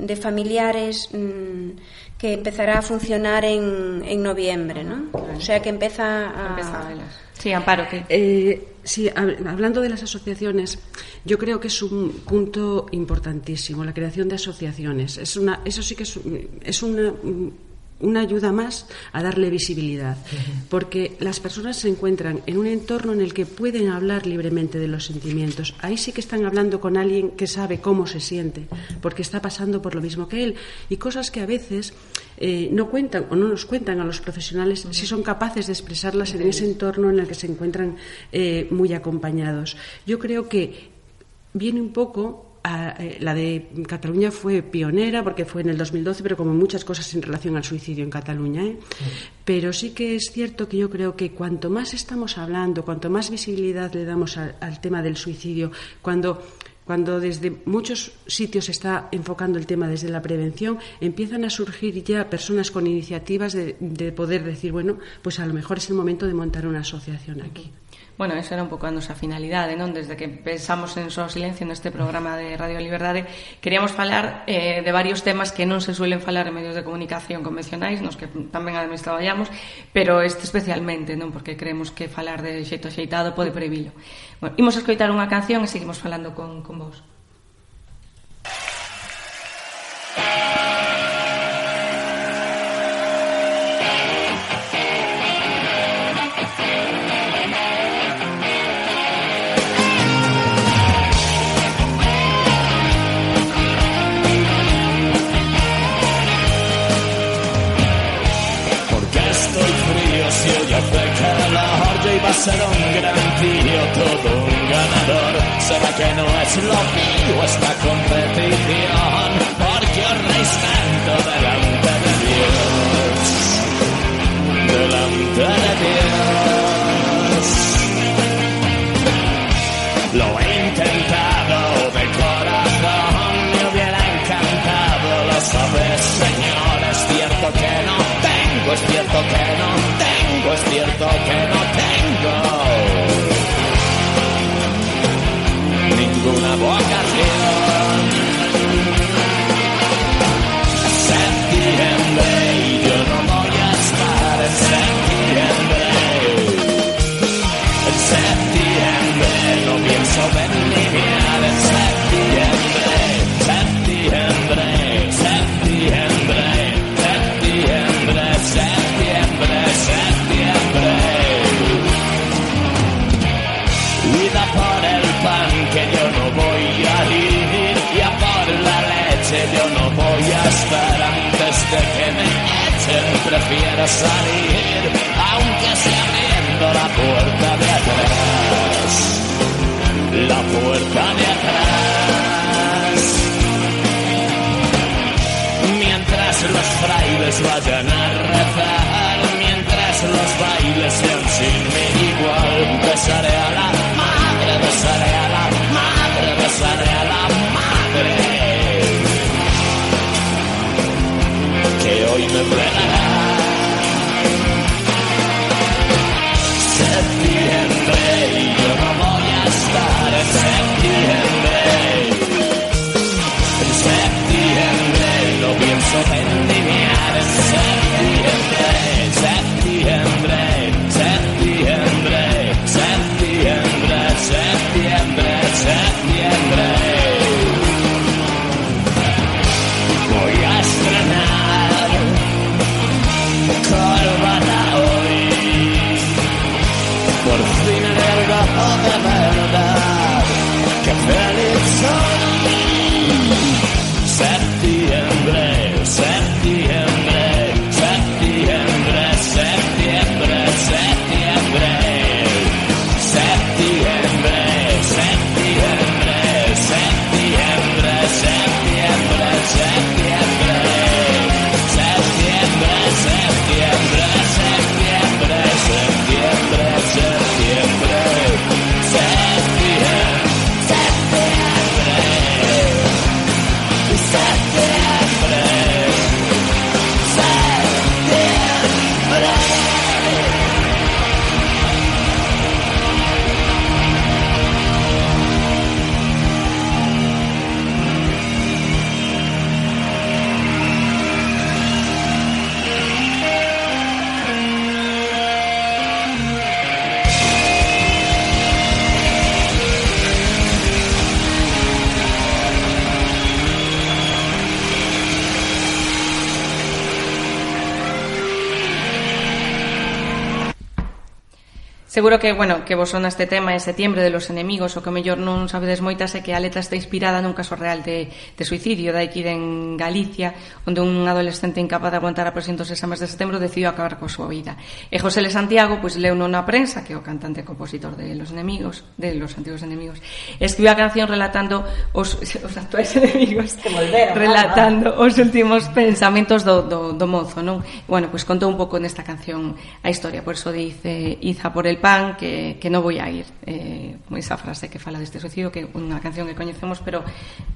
de familiares mm, que empezará a funcionar en, en noviembre, ¿no? O sea que empeza a... Empeza a sí, Amparo, que... Eh, sí, hablando de las asociaciones, yo creo que es un punto importantísimo, la creación de asociaciones. Es una, eso sí que es, es una una ayuda más a darle visibilidad, porque las personas se encuentran en un entorno en el que pueden hablar libremente de los sentimientos. Ahí sí que están hablando con alguien que sabe cómo se siente, porque está pasando por lo mismo que él, y cosas que a veces eh, no cuentan o no nos cuentan a los profesionales si son capaces de expresarlas en ese entorno en el que se encuentran eh, muy acompañados. Yo creo que viene un poco a, eh, la de Cataluña fue pionera porque fue en el 2012, pero como muchas cosas en relación al suicidio en Cataluña. ¿eh? Sí. Pero sí que es cierto que yo creo que cuanto más estamos hablando, cuanto más visibilidad le damos al tema del suicidio, cuando cuando desde muchos sitios se está enfocando el tema desde la prevención, empiezan a surgir ya personas con iniciativas de, de poder decir, bueno, pues a lo mejor es el momento de montar una asociación aquí. Bueno, esa era un pouco a nosa finalidade, non? Desde que pensamos en Só Silencio neste programa de Radio Liberdade, queríamos falar eh, de varios temas que non se suelen falar en medios de comunicación convencionais, nos que tamén ademais traballamos, pero este especialmente, non? Porque creemos que falar de xeito xeitado pode previlo. Bueno, imos escoitar unha canción e seguimos falando con, con vos. Música ser un gran tío, todo un ganador. ¿Será que no es lo mío esta competición? Porque reís tanto delante de Dios. Delante de Dios. Lo he intentado de corazón, me hubiera encantado, lo sabes, Señor. Es cierto que no tengo, es cierto que no tengo, es cierto que no tengo con la boca. Estar antes de que me echen. Prefiero salir aunque sea abriendo la puerta de atrás. La puerta de atrás. Mientras los frailes vayan a rezar mientras los bailes sean sin mí igual besaré a la madre besaré a la madre besaré the bread. seguro que, bueno, que vos son este tema en septiembre de los enemigos, o que mellor non sabedes moitas é que a letra está inspirada nun caso real de, de suicidio. Da Equida en Galicia, onde un adolescente incapaz de aguantar a presión dos exames de setembro decidiu acabar coa súa vida. E José Le Santiago, pois, leu na prensa, que é o cantante e compositor de Los Enemigos, de Los Antiguos Enemigos, escribiu a canción relatando os, os actuais enemigos, que volveron, relatando ah, os últimos pensamentos do, do, do mozo, non? Bueno, pois contou un pouco nesta canción a historia, por eso dice Iza por el padre, tan que, que non vou a ir eh, esa frase que fala deste suicidio que unha canción que coñecemos pero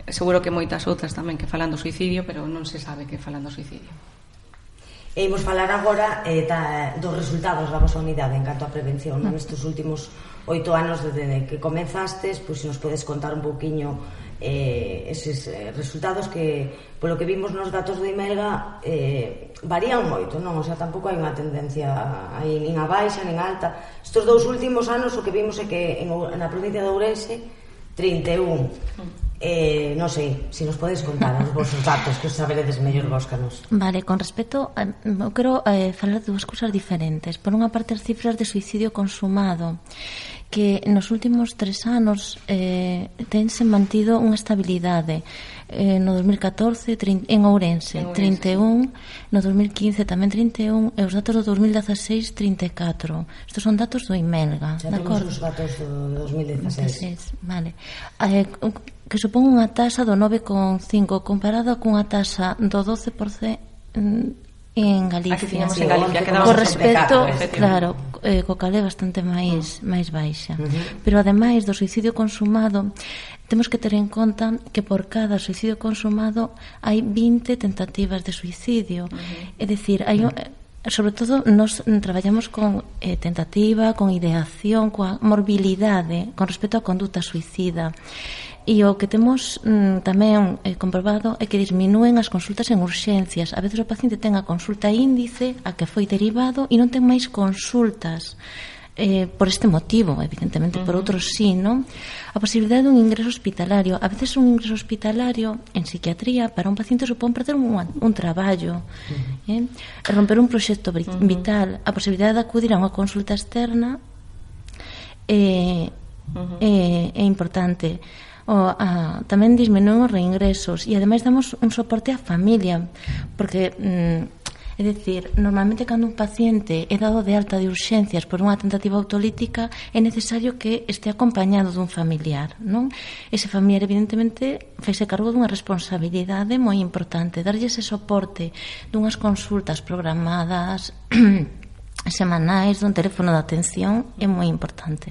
seguro que moitas outras tamén que falan do suicidio pero non se sabe que falan do suicidio E imos falar agora eh, da, dos resultados da vosa unidade en canto á prevención mm. nestes últimos oito anos desde que comenzastes, pois se nos podes contar un pouquiño eh, eses eh, resultados que polo que vimos nos datos do Imelga eh, varían moito, non? O sea, tampouco hai unha tendencia aí nin a baixa nin a alta. Estos dous últimos anos o que vimos é que en, na provincia de Ourense 31 mm. Eh, non sei, se nos podes contar os vosos datos, que os saberedes mellor vos que nos. Vale, con respecto, eu quero eh, falar de dúas cousas diferentes. Por unha parte, as cifras de suicidio consumado que nos últimos tres anos eh, tense mantido unha estabilidade. Eh, no 2014 30, en Ourense, en Ourense 31 no 2015 tamén 31 e os datos do 2016 34 estes son datos do IMELGA xa temos os datos do 2016 vale. Eh, que supón unha tasa do 9,5 comparado cunha tasa do 12% en Galicia. Aquí en Galicia co respecto, claro, eh, co cal é bastante máis uh. máis baixa. Uh -huh. Pero ademais do suicidio consumado, temos que ter en conta que por cada suicidio consumado hai 20 tentativas de suicidio. Uh -huh. É dicir, hai un, eh, sobre todo nos traballamos con eh, tentativa, con ideación, coa morbilidade con respecto á conduta suicida. E o que temos mm, tamén eh, comprobado é que disminúen as consultas en urxencias. A veces o paciente ten a consulta índice a que foi derivado e non ten máis consultas eh, por este motivo, evidentemente, uh -huh. por outros sí, non? A posibilidade dun ingreso hospitalario. A veces un ingreso hospitalario en psiquiatría para un paciente supón perder un, un traballo, uh -huh. eh? romper un proxecto uh -huh. vital, a posibilidade de acudir a unha consulta externa eh, uh -huh. eh, é importante o, a, tamén disminuen os reingresos e ademais damos un soporte á familia porque mm, É dicir, normalmente cando un paciente é dado de alta de urxencias por unha tentativa autolítica, é necesario que este acompañado dun familiar, non? Ese familiar, evidentemente, faise cargo dunha responsabilidade moi importante, darlle ese soporte dunhas consultas programadas semanais, dun teléfono de atención, é moi importante.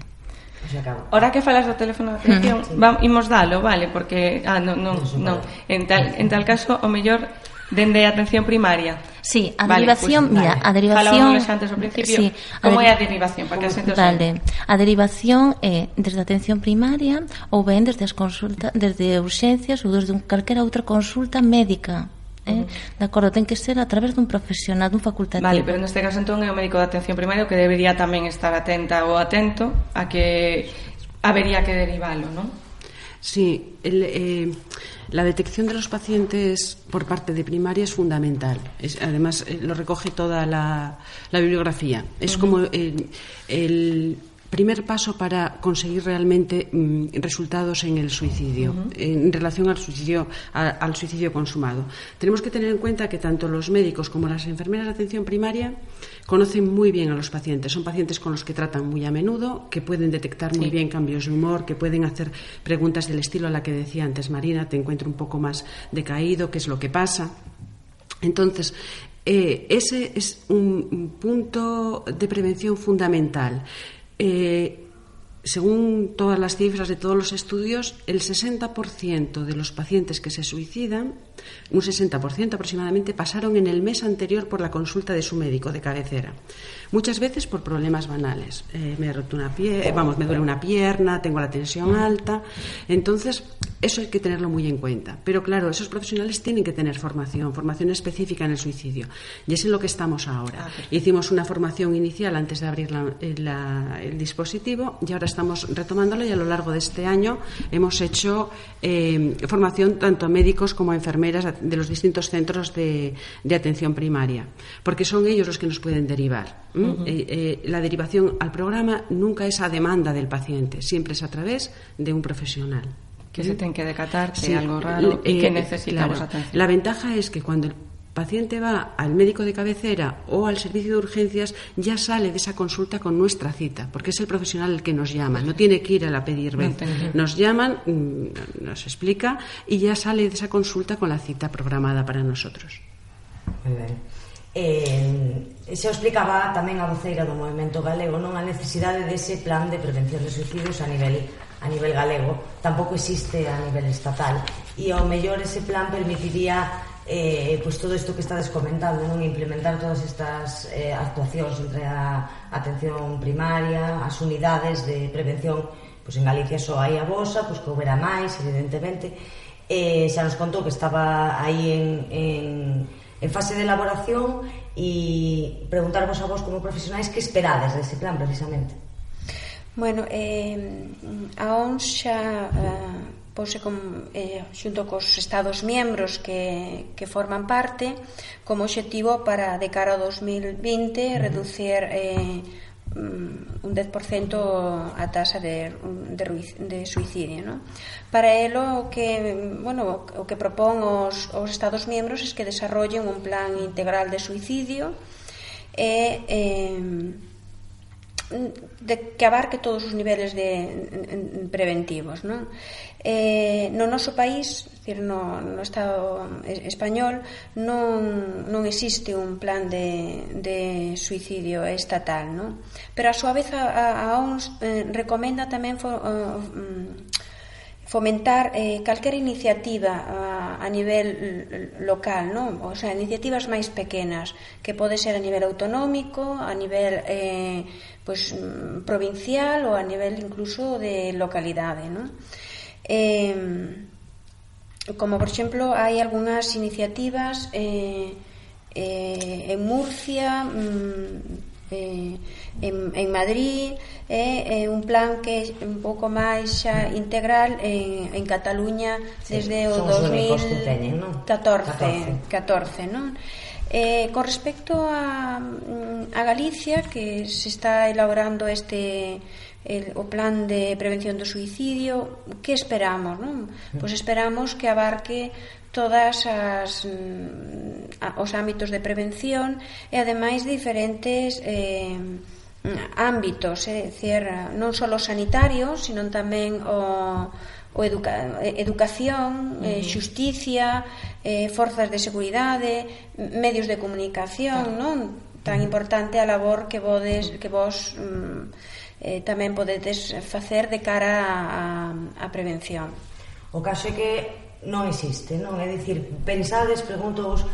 Ora que falas do teléfono de atención, mm. vamos, imos dalo, vale, porque ah, non, non, non. En tal, en tal caso o mellor dende a atención primaria. Sí, a vale, derivación, pues, mira, vale. a derivación antes ao principio. Sí, como é a derivación para que a Vale. A derivación é desde a atención primaria ou ben desde as consultas, desde urxencias ou desde un calquera outra consulta médica. Eh? de acordo, ten que ser a través dun profesional, dun facultativo. Vale, pero neste caso entón é o médico de atención primaria que debería tamén estar atenta ou atento a que habería que derivalo, non? Sí, el, eh, la detección de los pacientes por parte de primaria es fundamental. Es, además, eh, lo recoge toda la, la bibliografía. Es uh -huh. como el, el primer paso para conseguir realmente mm, resultados en el suicidio, uh -huh. en relación al suicidio, a, al suicidio consumado. Tenemos que tener en cuenta que tanto los médicos como las enfermeras de atención primaria conocen muy bien a los pacientes. Son pacientes con los que tratan muy a menudo, que pueden detectar muy sí. bien cambios de humor, que pueden hacer preguntas del estilo a la que decía antes Marina, te encuentro un poco más decaído, ¿qué es lo que pasa? Entonces, eh, ese es un punto de prevención fundamental. Eh, según todas las cifras de todos los estudios, el 60% de los pacientes que se suicidan, un 60% aproximadamente, pasaron en el mes anterior por la consulta de su médico de cabecera. Muchas veces por problemas banales. Eh, me he roto una pie, vamos, me duele una pierna, tengo la tensión alta. Entonces, eso hay que tenerlo muy en cuenta. Pero claro, esos profesionales tienen que tener formación, formación específica en el suicidio. Y es en lo que estamos ahora. Ah, Hicimos una formación inicial antes de abrir la, la, el dispositivo y ahora estamos retomándola y a lo largo de este año hemos hecho eh, formación tanto a médicos como a enfermeras de los distintos centros de, de atención primaria, porque son ellos los que nos pueden derivar. Uh -huh. eh, eh, la derivación al programa nunca es a demanda del paciente, siempre es a través de un profesional que se ten que decatar sí, algo raro eh, que necesitamos claro, atención. La ventaja es que cuando el paciente va al médico de cabecera o al servicio de urgencias, ya sale de esa consulta con nuestra cita, porque es el profesional el que nos llama, no tiene que ir a la pedir vez. Nos llaman, mm, nos explica y ya sale de esa consulta con la cita programada para nosotros. Muy ben. eh, xa explicaba tamén a voceira do Movimento Galego non? A necesidade dese plan de prevención de suicidios a nivel a nivel galego. Tampouco existe a nivel estatal. E ao mellor ese plan permitiría eh, pues todo isto que estades comentando non? Implementar todas estas eh, actuacións entre a atención primaria as unidades de prevención pues en Galicia só hai a vosa pues pois, que houbera máis evidentemente. Eh, xa nos contou que estaba aí en, en en fase de elaboración e preguntarvos a vos como profesionais que esperades dese plan precisamente. Bueno, eh, a ONS xa eh, pose con, eh, xunto cos estados membros que, que forman parte como obxectivo para de cara ao 2020 reducir eh, un 10% a taxa de, de, de suicidio. ¿no? Para elo o que, bueno, o que propón os, os Estados membros es que desarrollen un plan integral de suicidio e eh, de que abarque todos os niveles de, de preventivos, non? eh, no noso país decir, no, no Estado español non, non existe un plan de, de suicidio estatal non? pero a súa vez a, a ONS eh, recomenda tamén fo, uh, fomentar eh, calquer iniciativa a, a nivel local non? o sea, iniciativas máis pequenas que pode ser a nivel autonómico a nivel eh, pues, mm, provincial ou a nivel incluso de localidade non? eh, como por exemplo hai algunhas iniciativas eh, eh, en Murcia mm, eh, en, en Madrid eh, eh, un plan que é un pouco máis xa integral en, en Cataluña sí, desde o 2014 14, 14 non? Eh, con respecto a, mm, a Galicia que se está elaborando este el, o plan de prevención do suicidio, que esperamos, non? Pois esperamos que abarque todas as mm, a, os ámbitos de prevención e ademais diferentes eh, ámbitos, é dicir, non só sanitarios, sino tamén o o educa educación, eh, xusticia, eh, forzas de seguridade, medios de comunicación, claro. non? Tan importante a labor que vodes que vos mm, eh, tamén podedes facer de cara a, a prevención. O caso é que non existe, non? É dicir, pensades, preguntos,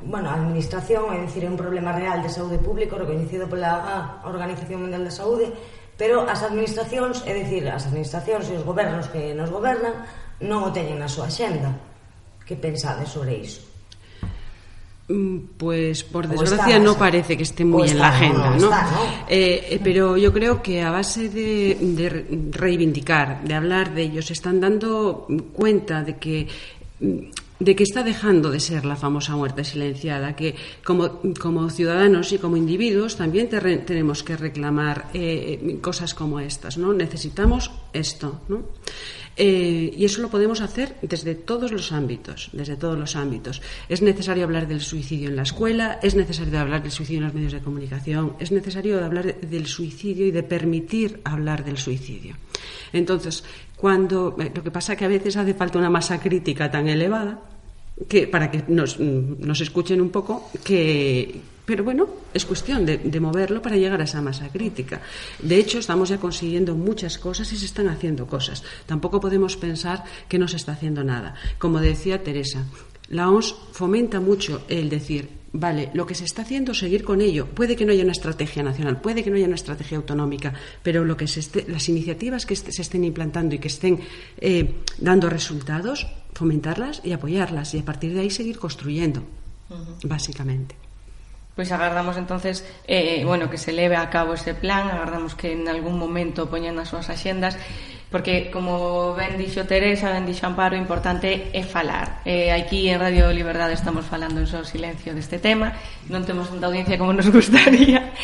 bueno, a administración, é dicir, é un problema real de saúde público recoñecido pola Organización Mundial da Saúde, pero as administracións, é dicir, as administracións e os gobernos que nos gobernan non o teñen na súa xenda. Que pensades sobre iso? Mm, pues por desgracia no parece que esté muy en la agenda, ¿no? Está, ¿no? Eh, eh, pero yo creo que a base de, de, reivindicar, de hablar de ellos, están dando cuenta de que de que está dejando de ser la famosa muerte silenciada, que como, como ciudadanos y como individuos también te tenemos que reclamar eh, cosas como estas, ¿no? Necesitamos esto, ¿no? Eh, y eso lo podemos hacer desde todos los ámbitos, desde todos los ámbitos. Es necesario hablar del suicidio en la escuela, es necesario hablar del suicidio en los medios de comunicación, es necesario hablar del suicidio y de permitir hablar del suicidio. Entonces, cuando eh, lo que pasa es que a veces hace falta una masa crítica tan elevada que para que nos, nos escuchen un poco que, pero bueno, es cuestión de, de, moverlo para llegar a esa masa crítica. De hecho, estamos ya consiguiendo muchas cosas y se están haciendo cosas. Tampoco podemos pensar que no se está haciendo nada. Como decía Teresa, la OMS fomenta mucho el decir, vale, lo que se está haciendo, seguir con ello. Puede que no haya una estrategia nacional, puede que no haya una estrategia autonómica, pero lo que se esté, las iniciativas que se estén implantando y que estén eh, dando resultados, fomentarlas y apoyarlas y a partir de ahí seguir construyendo, uh -huh. básicamente. Pois agardamos entonces eh, bueno, que se leve a cabo ese plan, agardamos que en algún momento poñan nas súas axendas porque como ben dixo Teresa, ben dixo Amparo, importante é falar. Eh, aquí en Radio Liberdade estamos falando en só silencio deste tema, non temos tanta audiencia como nos gustaría.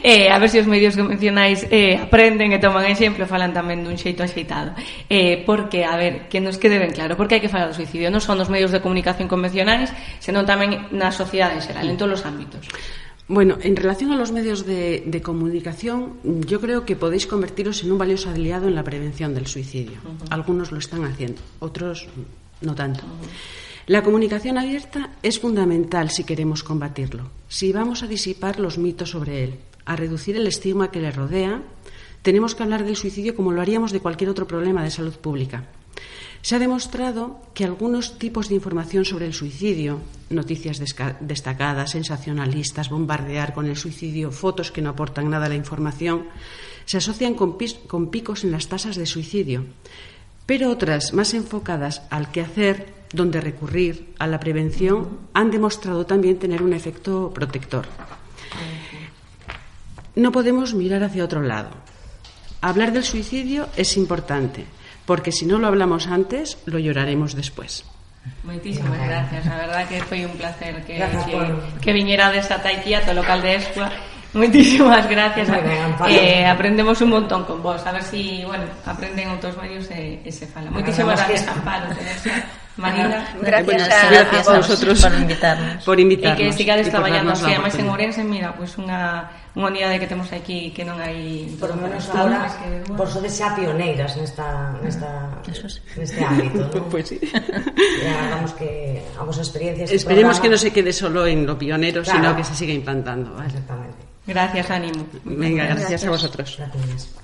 Eh, a ver se os medios convencionais eh, aprenden e toman exemplo, falan tamén dun xeito axeitado. Eh, porque, a ver, que nos quede ben claro, porque hai que falar do suicidio, non son nos medios de comunicación convencionais, senón tamén na sociedade en xeral, en todos os ámbitos. Bueno, en relación a los medios de, de, comunicación, yo creo que podéis convertiros en un valioso aliado en la prevención del suicidio. Uh -huh. Algunos lo están haciendo, otros no tanto. Uh -huh. La comunicación abierta es fundamental si queremos combatirlo, si vamos a disipar los mitos sobre él, a reducir el estigma que le rodea, tenemos que hablar del suicidio como lo haríamos de cualquier otro problema de salud pública. Se ha demostrado que algunos tipos de información sobre el suicidio, noticias destacadas, sensacionalistas, bombardear con el suicidio, fotos que no aportan nada a la información, se asocian con, picos en las tasas de suicidio. Pero otras, más enfocadas al quehacer, donde recurrir a la prevención, han demostrado también tener un efecto protector. No podemos mirar hacia otro lado. Hablar del suicidio es importante, porque si no lo hablamos antes, lo lloraremos después. Moitísimas gracias, a verdad que foi un placer que, que, que viñerades ata aquí a to local de Escua Moitísimas gracias. A, eh, Aprendemos un montón con vos. A ver si, bueno, aprenden outros varios eh, e, e se fala Moitísimas gracias, Amparo Marina, gracias, bueno, a, gracias a, vos vosotros por invitarnos. Por invitarnos. E que sigades traballando así, ademais en Ourense, mira, pois pues unha unha unidade que temos aquí que non hai por lo menos ahora que, bueno. por sodes xa pioneiras nesta nesta neste ámbito, ¿no? Pois pues sí. Ya, vamos que a vosa experiencia este Esperemos programa... que no se quede solo en lo pionero, claro. sino que se siga implantando, ¿vale? Exactamente. Gracias, ánimo. Venga, gracias, gracias a vosotros. Gracias.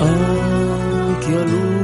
anche a lui.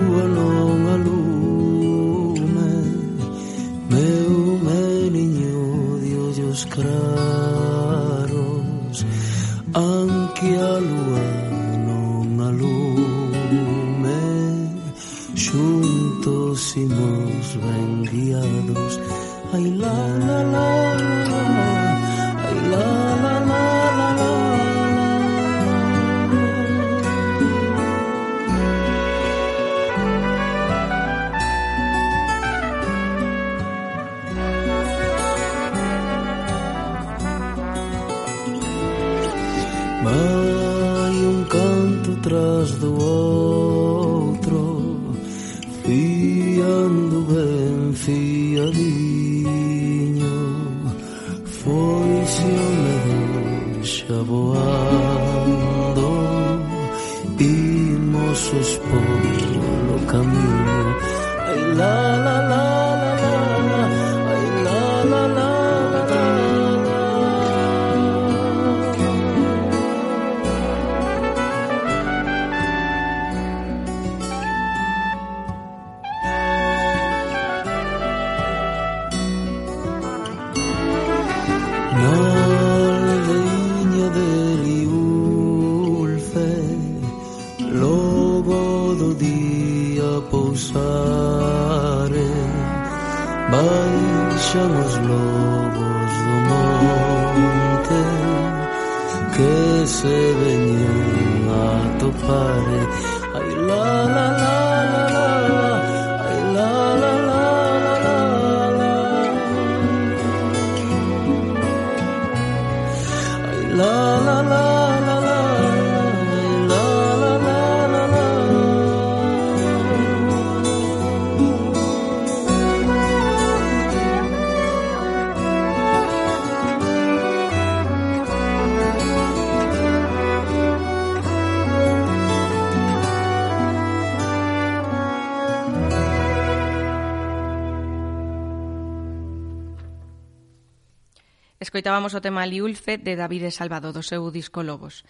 escoitábamos o tema Liulfe de David Salvado, do seu disco Lobos.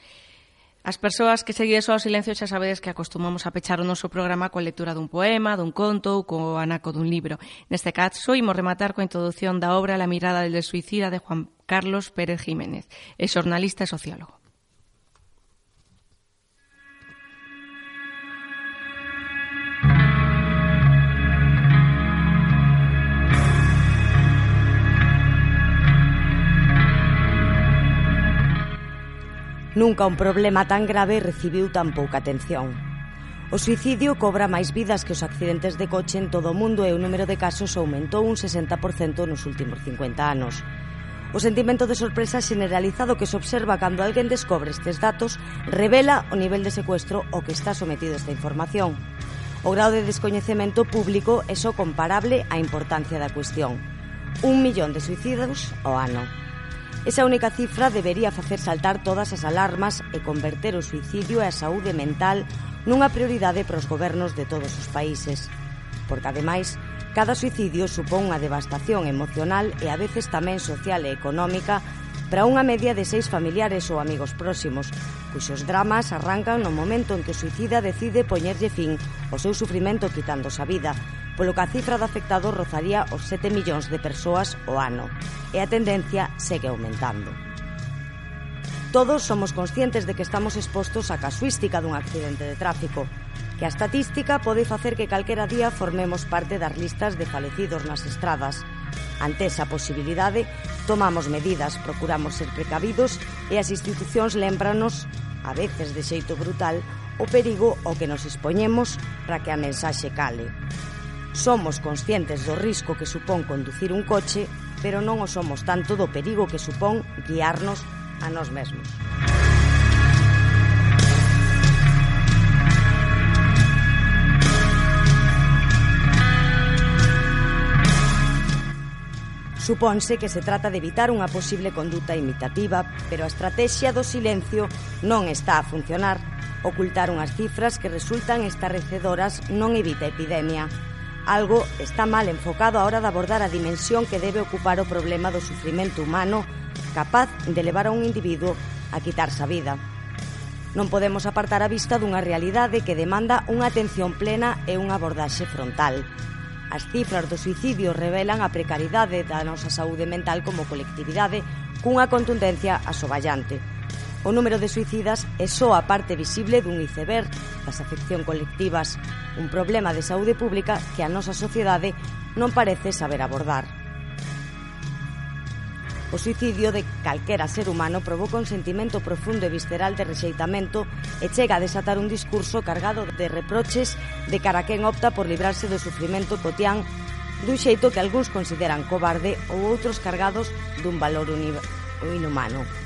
As persoas que seguides ao silencio xa sabedes que acostumamos a pechar o noso programa coa lectura dun poema, dun conto ou co anaco dun libro. Neste caso, imos rematar coa introdución da obra La mirada del suicida de Juan Carlos Pérez Jiménez, é xornalista e sociólogo. Nunca un problema tan grave recibiu tan pouca atención. O suicidio cobra máis vidas que os accidentes de coche en todo o mundo e o número de casos aumentou un 60% nos últimos 50 anos. O sentimento de sorpresa generalizado que se observa cando alguén descobre estes datos revela o nivel de secuestro ao que está sometido esta información. O grado de descoñecemento público é só comparable á importancia da cuestión. Un millón de suicidios ao ano. Esa única cifra debería facer saltar todas as alarmas e converter o suicidio e a saúde mental nunha prioridade para os gobernos de todos os países. Porque, ademais, cada suicidio supón unha devastación emocional e a veces tamén social e económica para unha media de seis familiares ou amigos próximos, cuxos dramas arrancan no momento en que o suicida decide poñerlle fin ao seu sufrimento quitándose a vida, polo que a cifra de afectados rozaría os 7 millóns de persoas o ano, e a tendencia segue aumentando. Todos somos conscientes de que estamos expostos á casuística dun accidente de tráfico, que a estatística pode facer que calquera día formemos parte das listas de falecidos nas estradas. Ante esa posibilidade, tomamos medidas, procuramos ser precavidos e as institucións lembranos, a veces de xeito brutal, o perigo ao que nos expoñemos para que a mensaxe cale. Somos conscientes do risco que supón conducir un coche, pero non o somos tanto do perigo que supón guiarnos a nós mesmos. Suponse que se trata de evitar unha posible conduta imitativa, pero a estrategia do silencio non está a funcionar. Ocultar unhas cifras que resultan estarrecedoras non evita epidemia. Algo está mal enfocado a hora de abordar a dimensión que debe ocupar o problema do sufrimento humano capaz de levar a un individuo a quitarse a vida. Non podemos apartar a vista dunha realidade que demanda unha atención plena e unha abordaxe frontal. As cifras do suicidio revelan a precariedade da nosa saúde mental como colectividade cunha contundencia asoballante. O número de suicidas é só a parte visible dun iceberg das afección colectivas, un problema de saúde pública que a nosa sociedade non parece saber abordar. O suicidio de calquera ser humano provoca un sentimento profundo e visceral de rexeitamento e chega a desatar un discurso cargado de reproches de cara a quen opta por librarse do sufrimento cotián dun xeito que algúns consideran cobarde ou outros cargados dun valor inhumano.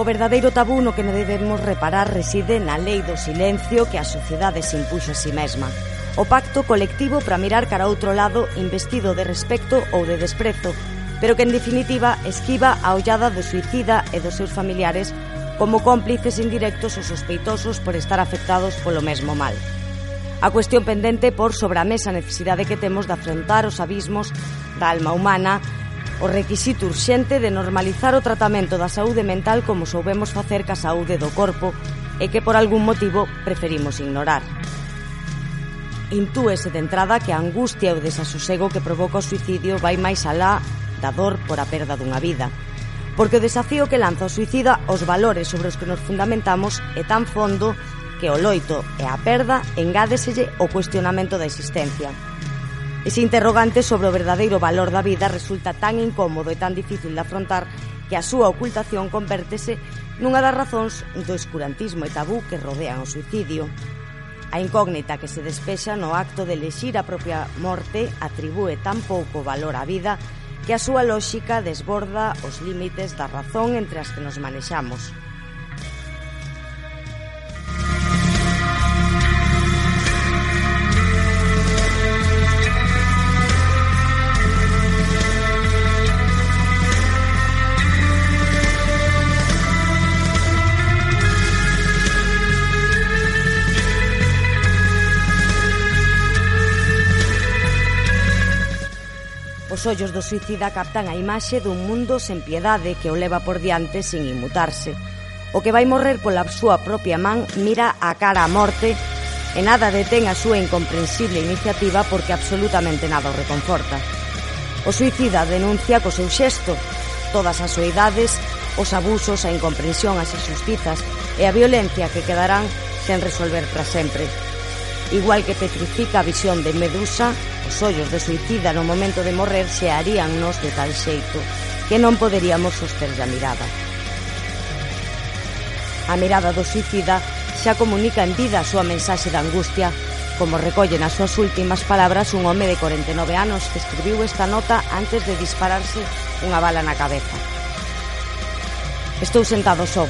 O verdadeiro tabú no que debemos reparar reside na lei do silencio que a sociedade se impuxo a si mesma. O pacto colectivo para mirar cara a outro lado investido de respecto ou de desprezo, pero que en definitiva esquiva a ollada do suicida e dos seus familiares como cómplices indirectos ou sospeitosos por estar afectados polo mesmo mal. A cuestión pendente por sobre a mesa necesidade que temos de afrontar os abismos da alma humana o requisito urxente de normalizar o tratamento da saúde mental como soubemos facer ca saúde do corpo e que por algún motivo preferimos ignorar. Intúese de entrada que a angustia e o desasosego que provoca o suicidio vai máis alá da dor por a perda dunha vida, porque o desafío que lanza o suicida os valores sobre os que nos fundamentamos é tan fondo que o loito e a perda engádeselle o cuestionamento da existencia Ese interrogante sobre o verdadeiro valor da vida resulta tan incómodo e tan difícil de afrontar que a súa ocultación convértese nunha das razóns do escurantismo e tabú que rodean o suicidio. A incógnita que se despexa no acto de lexir a propia morte atribúe tan pouco valor á vida que a súa lóxica desborda os límites da razón entre as que nos manexamos. Os ollos do suicida captan a imaxe dun mundo sen piedade que o leva por diante sin inmutarse. O que vai morrer pola súa propia man mira a cara a morte e nada detén a súa incomprensible iniciativa porque absolutamente nada o reconforta. O suicida denuncia co seu xesto todas as soidades, os abusos, a incomprensión, as injustizas e a violencia que quedarán sen resolver para sempre. Igual que petrifica a visión de Medusa, os ollos de suicida no momento de morrer se haríannos de tal xeito que non poderíamos soster a mirada. A mirada do suicida xa comunica en vida a súa mensaxe de angustia, como recolle nas súas últimas palabras un home de 49 anos que escribiu esta nota antes de dispararse unha bala na cabeza. Estou sentado só.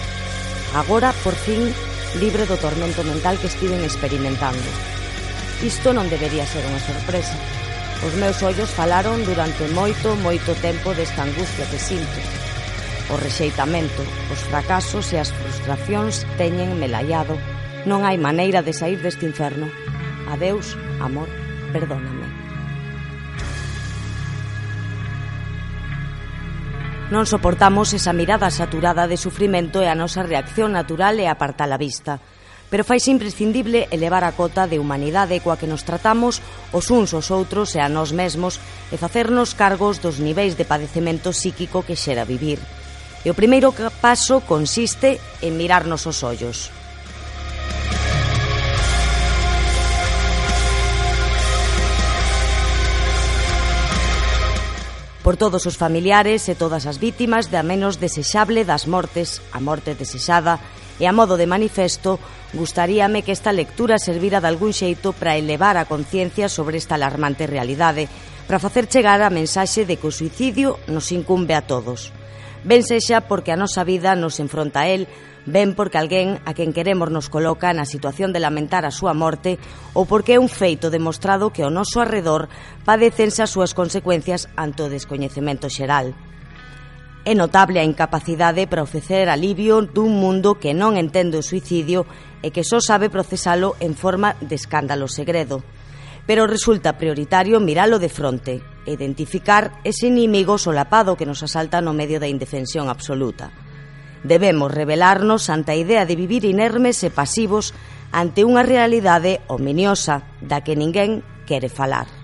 Agora, por fin, libre do tormento mental que estiven experimentando. Isto non debería ser unha sorpresa. Os meus ollos falaron durante moito, moito tempo desta angustia que sinto. O rexeitamento, os fracasos e as frustracións teñen melaiado. Non hai maneira de sair deste inferno. Adeus, amor, perdóname. Non soportamos esa mirada saturada de sufrimento e a nosa reacción natural é apartar a vista. Pero faise imprescindible elevar a cota de humanidade coa que nos tratamos os uns aos outros e a nós mesmos e facernos cargos dos niveis de padecemento psíquico que xera vivir. E o primeiro paso consiste en mirarnos os ollos. por todos os familiares e todas as vítimas da menos desexable das mortes, a morte desexada, e a modo de manifesto, gustaríame que esta lectura servira de algún xeito para elevar a conciencia sobre esta alarmante realidade, para facer chegar a mensaxe de que o suicidio nos incumbe a todos. Ben sexa porque a nosa vida nos enfronta a él, ben porque alguén a quen queremos nos coloca na situación de lamentar a súa morte ou porque é un feito demostrado que ao noso arredor padecense as súas consecuencias ante o descoñecemento xeral. É notable a incapacidade para ofrecer alivio dun mundo que non entende o suicidio e que só sabe procesalo en forma de escándalo segredo. Pero resulta prioritario miralo de fronte, identificar ese inimigo solapado que nos asalta no medio da indefensión absoluta. Debemos rebelarnos ante a idea de vivir inermes e pasivos ante unha realidade ominiosa da que ninguén quere falar.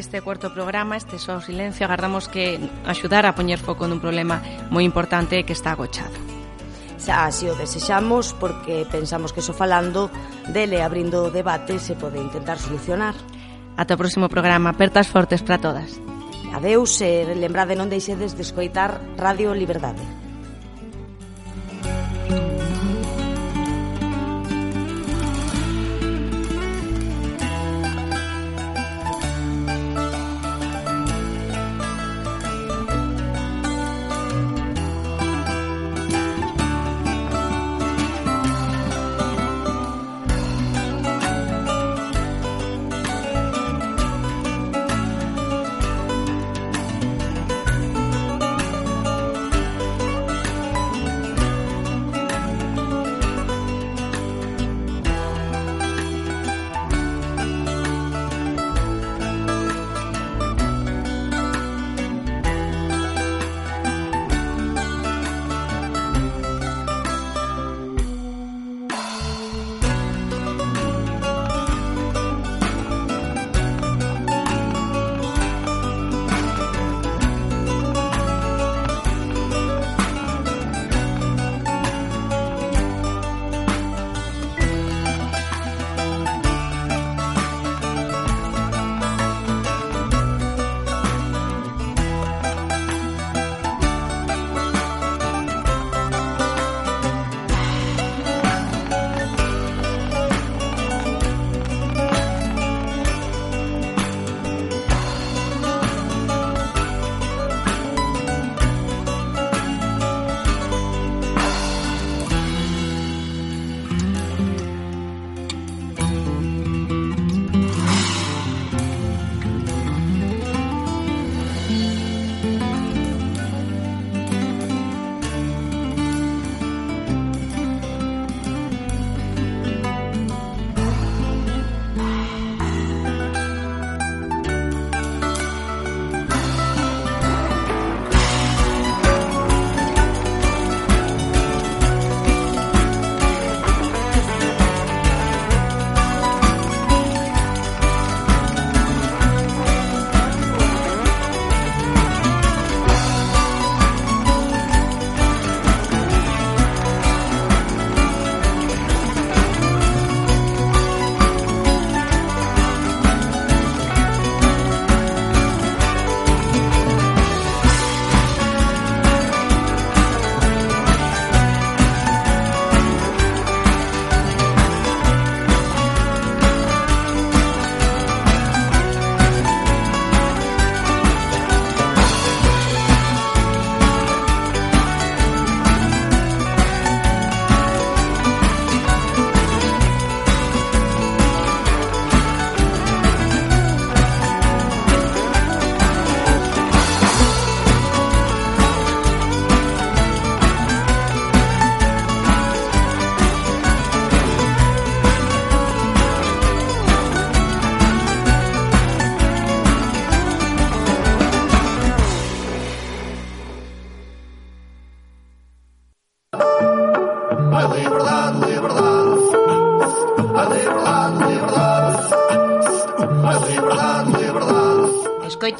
este cuarto programa, este só silencio, agarramos que axudar a poñer foco nun problema moi importante que está agochado. Xa así o desexamos porque pensamos que só falando dele abrindo o debate se pode intentar solucionar. Ata o próximo programa, apertas fortes para todas. Adeus e lembrade non deixedes de escoitar Radio Liberdade. thank you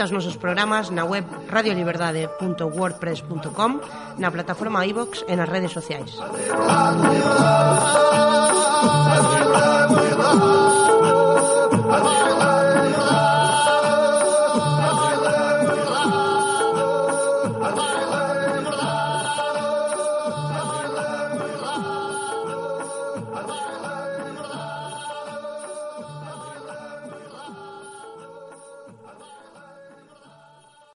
escoita os nosos programas na web radioliberdade.wordpress.com, na plataforma iVox e nas redes sociais. Arriba, arriba, arriba,